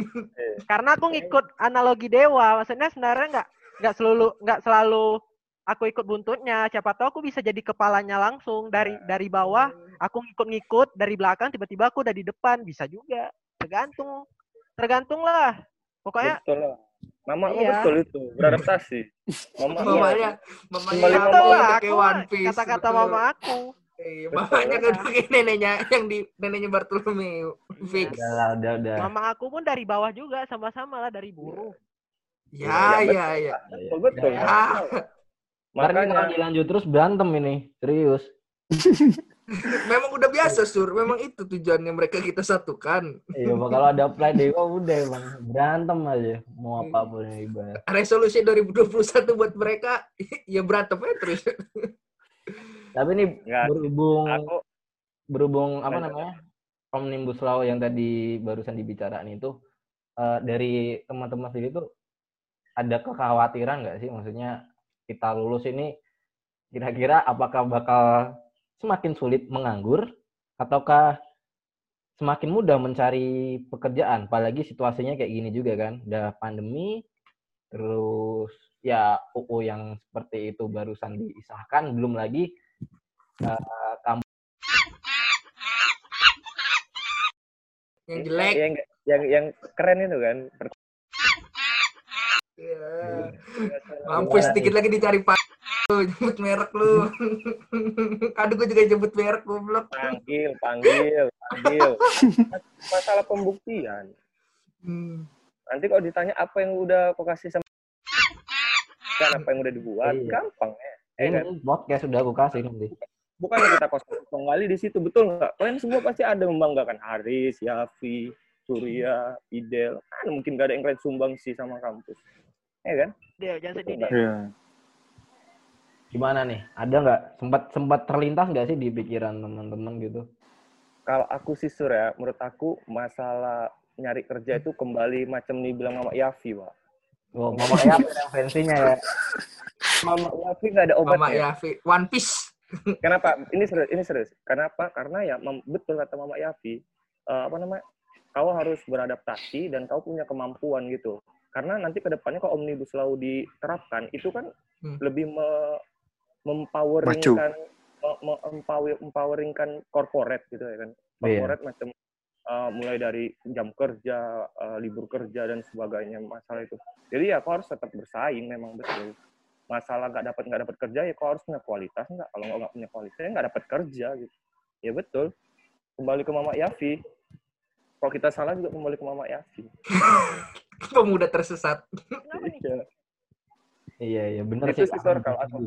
karena aku ngikut analogi dewa maksudnya sebenarnya nggak nggak selalu nggak selalu aku ikut buntutnya siapa tahu aku bisa jadi kepalanya langsung dari dari bawah aku ngikut-ngikut dari belakang tiba-tiba aku udah di depan bisa juga tergantung tergantung lah pokoknya betul lah. Mama Iya. betul itu beradaptasi. [laughs] Mama Mamanya, mamanya Kembali kayak aku One Piece. kata-kata betul. mama aku Iya, Betul. mamanya kan [laughs] neneknya yang di neneknya Bartolomeu. Fix. Udah lah, udah, udah. mama aku pun dari bawah juga sama-sama lah dari buruh Ya, Iya, ya, ya. betul betul. Ya. Ntar nih kalau Makanya dilanjut terus berantem ini, serius. [laughs] Memang udah biasa, Sur. Memang itu tujuannya mereka kita satukan. Iya, Pak, kalau ada play dewa udah emang berantem aja, mau apa pun yang dibahas. Resolusi 2021 buat mereka, [laughs] ya berantem aja terus. Tapi ini Nggak, berhubung aku berhubung apa namanya omnibus law yang tadi barusan dibicarain itu eh, dari teman-teman sendiri tuh ada kekhawatiran nggak sih? Maksudnya kita lulus ini kira-kira apakah bakal semakin sulit menganggur ataukah semakin mudah mencari pekerjaan? Apalagi situasinya kayak gini juga kan, udah pandemi, terus ya UU yang seperti itu barusan disahkan, belum lagi kamu Yang jelek. yang yang yang keren itu kan Iya. Mampus sedikit lagi dicari pak. Lu Jemput merek lu. [laughs] Aduh gue juga jemput merek goblok. panggil panggil panggil masalah pembuktian Hmm. nanti kalau ditanya apa yang udah kau kasih sama kan apa yang udah dibuat Iya. gampang ya Eh, kan? ini podcast sudah aku kasih nanti. Bukan kita kosong kembali di situ betul nggak kalian semua pasti ada membanggakan Haris Yafi Surya Idel kan mungkin gak ada yang kalian sumbang sih sama kampus ya kan Dia jangan sedih deh. Iya. Gimana nih? Ada nggak sempat sempat terlintas nggak sih di pikiran teman-teman gitu? kalau aku sih sur ya menurut aku masalah nyari kerja itu kembali macam nih bilang Mama Yafi pak Oh, [laughs] mama ya referensinya ya. Mama Yafi nggak ada Mama obatnya Yafi. One Piece. Kenapa? Ini serius, ini serius. Kenapa? Karena ya betul kata Mama Yafi, eh, apa namanya? Kau harus beradaptasi dan kau punya kemampuan gitu. Karena nanti ke depannya kalau omnibus law diterapkan, itu kan Hmm. lebih me, mempoweringkan me- me- empower- empoweringkan corporate gitu ya kan. Iya. Corporate macam eh, mulai dari jam kerja, eh, libur kerja dan sebagainya masalah itu. Jadi ya kau harus tetap bersaing memang betul masalah nggak dapat nggak dapat kerja ya kau harus punya kualitas nggak kalau nggak punya kualitas ya nggak dapat kerja gitu ya betul kembali ke Mama Yafi kalau kita salah juga kembali ke Mama Yafi Pemuda [laughs] tersesat. Iya. Iya iya benar Itu sih. kalau aku.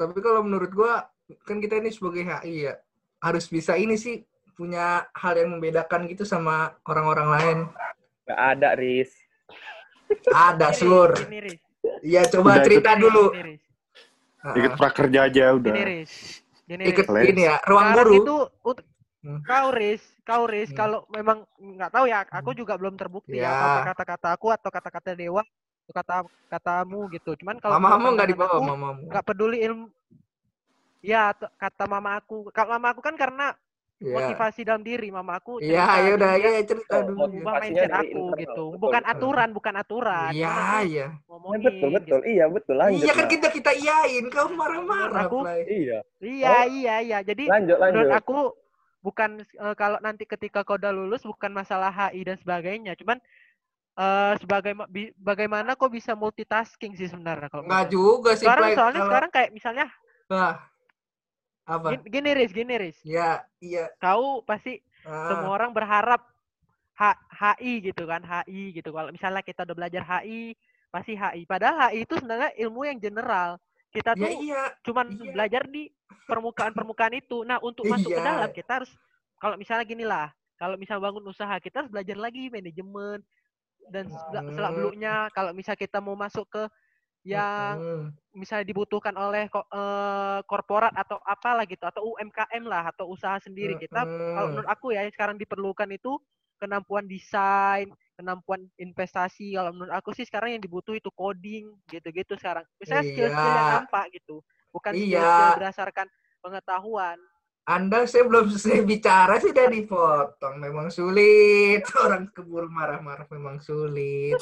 Tapi kalau menurut gua kan kita ini sebagai HI ya harus bisa ini sih punya hal yang membedakan gitu sama orang-orang lain. nggak ada Riz Ada Ini, sur. Ini Iya coba Udah, cerita Ini, dulu. Ini Ikut prakerja aja udah. Ini. Gini, ikut Riz. ini ya ruang Sekarang guru. itu ut- Hmm. kau Riz, kau Riz, Hmm. kalau memang nggak tahu ya, aku juga belum terbukti ya, Ya. apa kata-kata aku atau kata-kata dewa atau kata katamu gitu. Cuman kalau Mamamu nggak dibawa mamamu. nggak peduli ilmu. Ya, t- kata mama aku. Kalau mama aku kan karena Iya. motivasi dalam diri, mama aku. Iya, ya udah dia ya cerita dulu. Ubah mindset aku internal, gitu. betul, Bukan betul. aturan, bukan aturan. Iya, iya. Ya, ngomongin. betul betul gitu. iya betul lanjut Iya kan Nah. kita kita iyain, kau marah-marah. Aku- Play. iya Iya, Oh. iya, iya. Jadi lanjut lanjut menurut aku bukan eh, kalau nanti ketika kau udah lulus bukan masalah HI dan sebagainya, cuman eh sebagai bi- bagaimana kau bisa multitasking sih sebenarnya kalau Nggak juga sih, Sekarang Play. soalnya Kalau- sekarang kayak misalnya Wah. Apa? gini, gini Riz, gini Riz. Ya, iya. Kau pasti Ah, semua orang berharap H- HI gitu kan, HI gitu. Kalau misalnya kita udah belajar HI, pasti HI. Padahal HI itu sebenarnya ilmu yang general. Kita ya tuh iya. cuman Iya. belajar di permukaan-permukaan itu. Nah, untuk [laughs] masuk ke Iya. dalam kita harus kalau misalnya gini lah, kalau misal bangun usaha kita harus belajar lagi manajemen dan Hmm. selak-beluknya. Kalau misal kita mau masuk ke yang misalnya dibutuhkan oleh eh, korporat atau apalah gitu atau UMKM lah atau usaha sendiri kita kalau menurut aku ya sekarang diperlukan itu kemampuan desain, kemampuan investasi. Kalau menurut aku sih sekarang yang dibutuh itu coding gitu-gitu sekarang. Misalnya skill-skill yang Iya. nampak gitu. Bukan Iya. skill-skill berdasarkan pengetahuan. Anda saya belum selesai bicara sih udah dipotong. Memang sulit. [laughs] Orang keburu marah-marah memang sulit.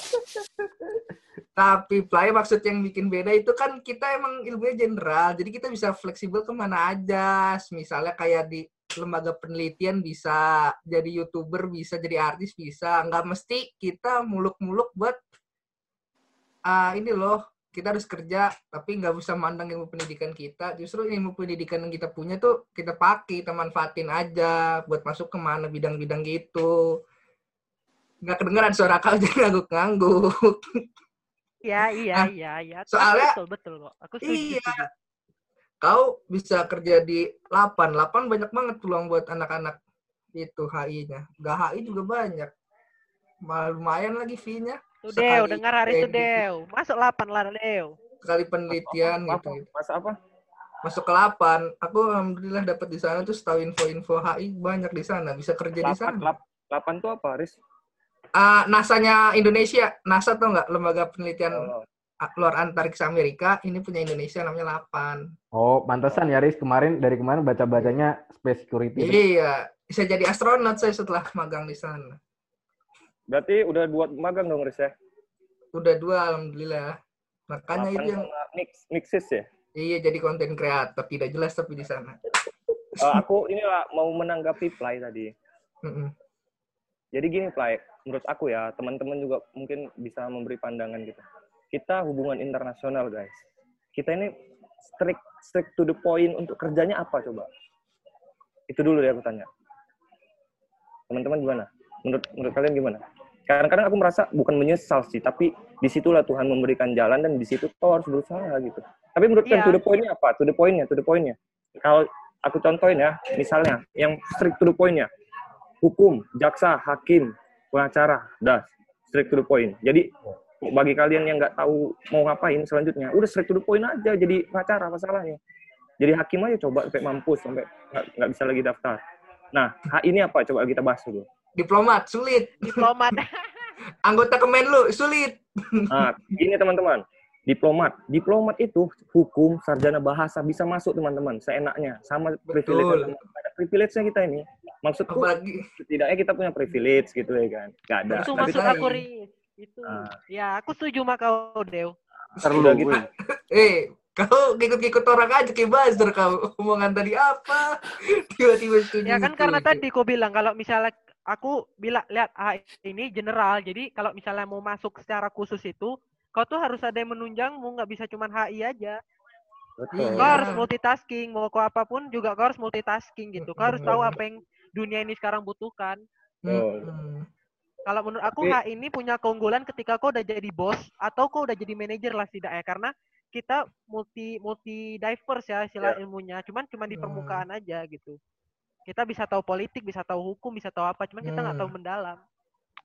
Tapi play maksud yang bikin beda itu kan kita emang ilmunya general. Jadi kita bisa fleksibel ke mana aja. Misalnya kayak di lembaga penelitian bisa, jadi youtuber bisa, jadi artis bisa. Nggak mesti kita muluk-muluk buat ah ini loh kita harus kerja tapi nggak bisa mandang ilmu pendidikan kita justru ilmu pendidikan yang kita punya tuh kita pakai kita manfaatin aja buat masuk ke mana bidang-bidang gitu nggak kedengeran suara kau [laughs] jadi ngangguk-ngangguk Iya, iya, Ah, iya, iya. soalnya- betul, betul kok. Aku setuju. iya setuju. kau bisa kerja di 8 8 banyak banget peluang buat anak-anak itu HI-nya nggak HI juga banyak lumayan lagi fee-nya Tuh Dew, dengar hari itu. Dew. Masuk 8 lah Dew. sekali penelitian apa, gitu masa apa masuk ke 8 aku alhamdulillah dapat di sana tuh tahu info-info HI banyak di sana bisa kerja di delapan sana lap- delapan tuh apa Riz Ah, NASA-nya Indonesia, NASA tuh nggak lembaga penelitian Oh, luar antariksa Amerika, ini punya Indonesia namanya LAPAN. Oh, pantesan ya Riz kemarin dari kemarin baca-bacanya space security. Iya, bisa jadi astronot saya setelah magang di sana. Berarti udah buat magang dong, Riz ya? Udah dua, alhamdulillah. Makanya Lapan itu yang mix, mixes ya? iya jadi konten kreator tidak jelas tapi di sana. Eh, aku inilah mau menanggapi Play tadi. Mm-mm. Jadi gini, Play. Menurut aku ya, teman-teman juga mungkin bisa memberi pandangan gitu. Kita hubungan internasional, guys. Kita ini strict, strict to the point untuk kerjanya apa coba? Itu dulu ya aku tanya. Teman-teman gimana? Menurut, menurut kalian gimana? Kadang-kadang aku merasa bukan menyesal sih, tapi di situlah Tuhan memberikan jalan dan di situ kau harus berusaha gitu. Tapi menurut Iya. to the point-nya apa? To the point-nya, to the point-nya. Kalau aku contohin ya, misalnya yang strict to the point-nya, hukum, jaksa, hakim, pengacara, dah straight to the point. Jadi bagi kalian yang nggak tahu mau ngapain selanjutnya, udah straight to the point aja jadi pengacara masalahnya. Jadi hakim aja coba sampai mampus sampai nggak bisa lagi daftar. Nah, hak ini apa? Coba kita bahas dulu. Diplomat sulit, Diplomat. [laughs] anggota Kemenlu sulit. Nah, gini teman-teman. Diplomat. Diplomat itu hukum, sarjana bahasa bisa masuk teman-teman, seenaknya. Sama privilege. Ada privilege-nya kita ini. Maksudku, Apalagi setidaknya kita punya privilege gitu ya kan. Gak ada. Itu Tapi maksud aku, Riz. Itu. Ah. Ya, aku setuju sama kau, Dew. Terlalu gitu. [laughs] eh kau ikut-ikut orang aja kayak buzzer kau omongan tadi apa [laughs] tiba-tiba setuju Ya kan gitu. karena tadi kau bilang kalau misalnya aku bilang lihat ah, ini general. Jadi kalau misalnya mau masuk secara khusus itu, kau tuh harus ada yang menunjangmu, nggak bisa cuma HI aja. Betul. Kau harus multitasking, mau kau apa pun juga kau harus multitasking gitu. Kau harus tahu apa yang dunia ini sekarang butuhkan. Mm-mm. Kalau menurut aku Tapi- HI ini punya keunggulan ketika kau udah jadi bos atau kau udah jadi manajer lah setidaknya karena kita multi multi diverse ya istilah ilmunya. Cuman cuman di Hmm. permukaan aja gitu. Kita bisa tahu politik, bisa tahu hukum, bisa tahu apa, cuman kita nggak tahu Hmm. mendalam.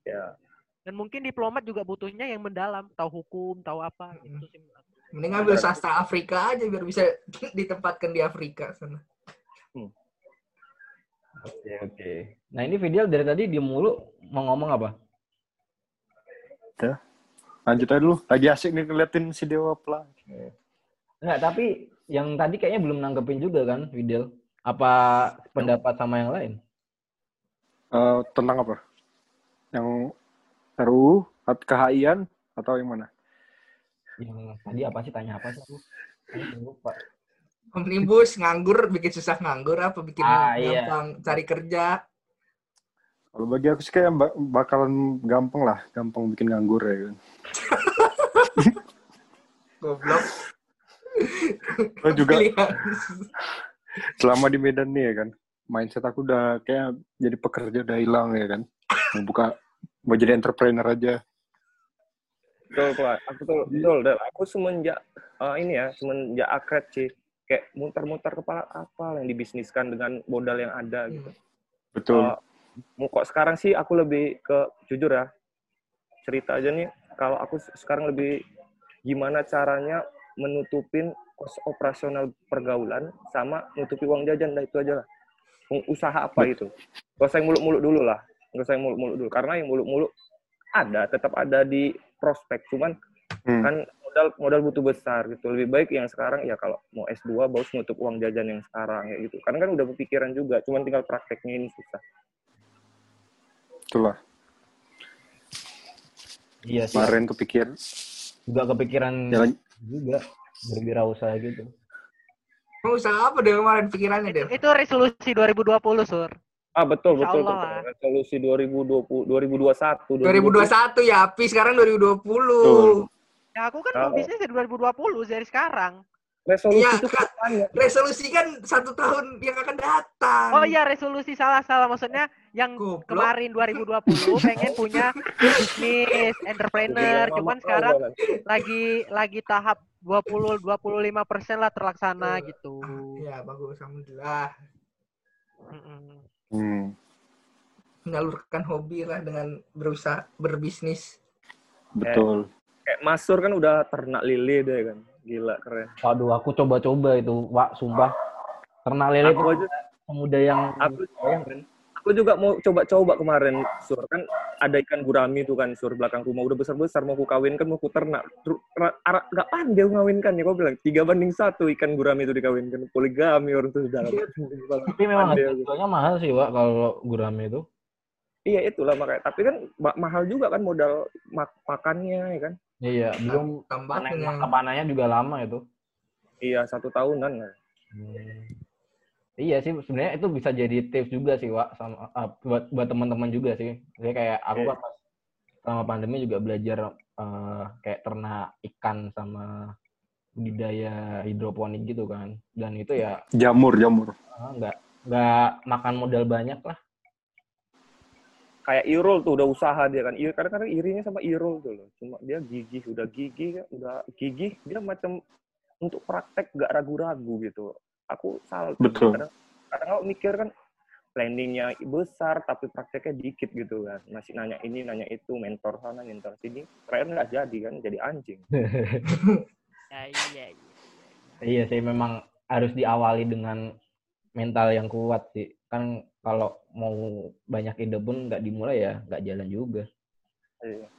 Ya. Dan mungkin diplomat juga butuhnya yang mendalam, tahu hukum, tahu apa gitu sih. mending ambil sastra Afrika aja biar bisa [laughs] ditempatkan di Afrika sana Oke, oke. Nah, ini video dari tadi dia mulu mau ngomong apa? Lanjut aja dulu. Lagi asik nih ngeliatin si Dewa Pla. Enggak, tapi yang tadi kayaknya belum nanggepin juga kan, video. Apa pendapat sama yang lain? Eh, tentang apa? Yang RUU, at- KHI-an, atau yang mana? Yang tadi apa sih? Tanya apa sih aku? Aku lupa. omnibus nganggur bikin susah nganggur apa bikin Ah, iya. gampang cari kerja Kalau bagi aku sih kayak ba- bakalan gampang lah. Gampang bikin nganggur ya kan. [laughs] goblok Lo juga Pilihan. Selama di Medan nih ya kan. Mindset aku udah kayak jadi pekerja udah hilang ya kan. Mau buka, mau jadi entrepreneur aja. Betul, Pak. Aku tuh, betul. Dan aku semenjak eh, ini ya, semenjak akrab sih, kayak muter-muter kepala apa yang dibisniskan dengan modal yang ada gitu. Betul. Mau kok sekarang sih aku lebih ke jujur ya cerita aja nih kalau aku sekarang lebih gimana caranya menutupin kos operasional pergaulan sama nutupi uang jajan dah itu aja lah. Usaha apa itu? Gak usah yang muluk-muluk dulu lah. Gak usah yang muluk-muluk dulu. Karena yang muluk-muluk ada tetap ada di prospek. Cuman Hmm. kan modal modal butuh besar gitu. Lebih baik yang sekarang ya kalau mau S2 bagus nutup uang jajan yang sekarang ya gitu. Karena kan udah berpikiran juga cuman tinggal prakteknya ini susah. Itulah. Iya sih. Kemarin kepikir Juga kepikiran jalan juga berwirausaha gitu. Usaha apa deh kemarin pikirannya Itu, deh itu resolusi 2020, Sur. Ah betul Insya betul Allah betul. Resolusi 2020 2021 2021 ya api sekarang 2020 Betul. Ya aku kan mau Oh. bisnis dari 2020 dari sekarang. Resolusi Iya, itu kapan ya? resolusi kan satu tahun yang akan datang Oh iya resolusi salah salah maksudnya yang Goblok. kemarin 2020 pengen punya bisnis entrepreneur cuman sekarang lagi lagi tahap 20 25 persen lah terlaksana gitu. ya bagus alhamdulillah. Hmm. menyalurkan hobi lah dengan berusaha berbisnis Betul. Kayak Masur kan udah ternak lele deh kan. Gila keren. Waduh, aku coba-coba itu, Wak, sumpah. Ternak lele itu Aku aja pemuda yang aku kan? aku juga mau coba-coba kemarin, Sur. Kan ada ikan gurami tuh kan, Sur, belakang rumah. Udah besar-besar, mau ku kawinkan, mau ku ternak. Ru- ra- ara- Gak pandai ngawinkan ya, kau bilang. Tiga banding satu ikan gurami itu dikawinkan. Poligami orang tuh sudah. Tapi memang harganya mahal sih, Wak, kalau gurame itu. Iya, itulah makanya. Tapi kan ma- mahal juga kan modal mak- makannya, ya kan. Iya, belum panen Tambahnya. masa panennya juga lama itu. Iya, satu tahunan. Hmm. Iya sih, sebenarnya itu bisa jadi tips juga sih, Wak, sama ah, buat buat teman-teman juga sih. Saya kayak aku Iya. kan pas selama pandemi juga belajar eh, kayak ternak ikan sama budidaya hidroponik gitu kan. Dan itu ya Jamur, jamur. ah, nggak nggak makan modal banyak lah. Kayak Irul tuh udah usaha dia kan. Ir- Kadang-kadang irinya sama Irul tuh loh. Cuma dia gigih, udah gigih, udah gigih. Dia macam untuk praktek gak ragu-ragu gitu. Aku salut. Betul. Kadang, kadang aku mikir kan planningnya besar tapi prakteknya dikit gitu kan. Masih nanya ini, nanya itu, mentor sana, mentor sini. Terakhir nggak jadi kan, jadi anjing. [laughs] Ya, iya, iya. Iya sih, memang harus diawali dengan mental yang kuat sih. Kan kalau mau banyak ide pun nggak dimulai ya nggak jalan juga. Iya.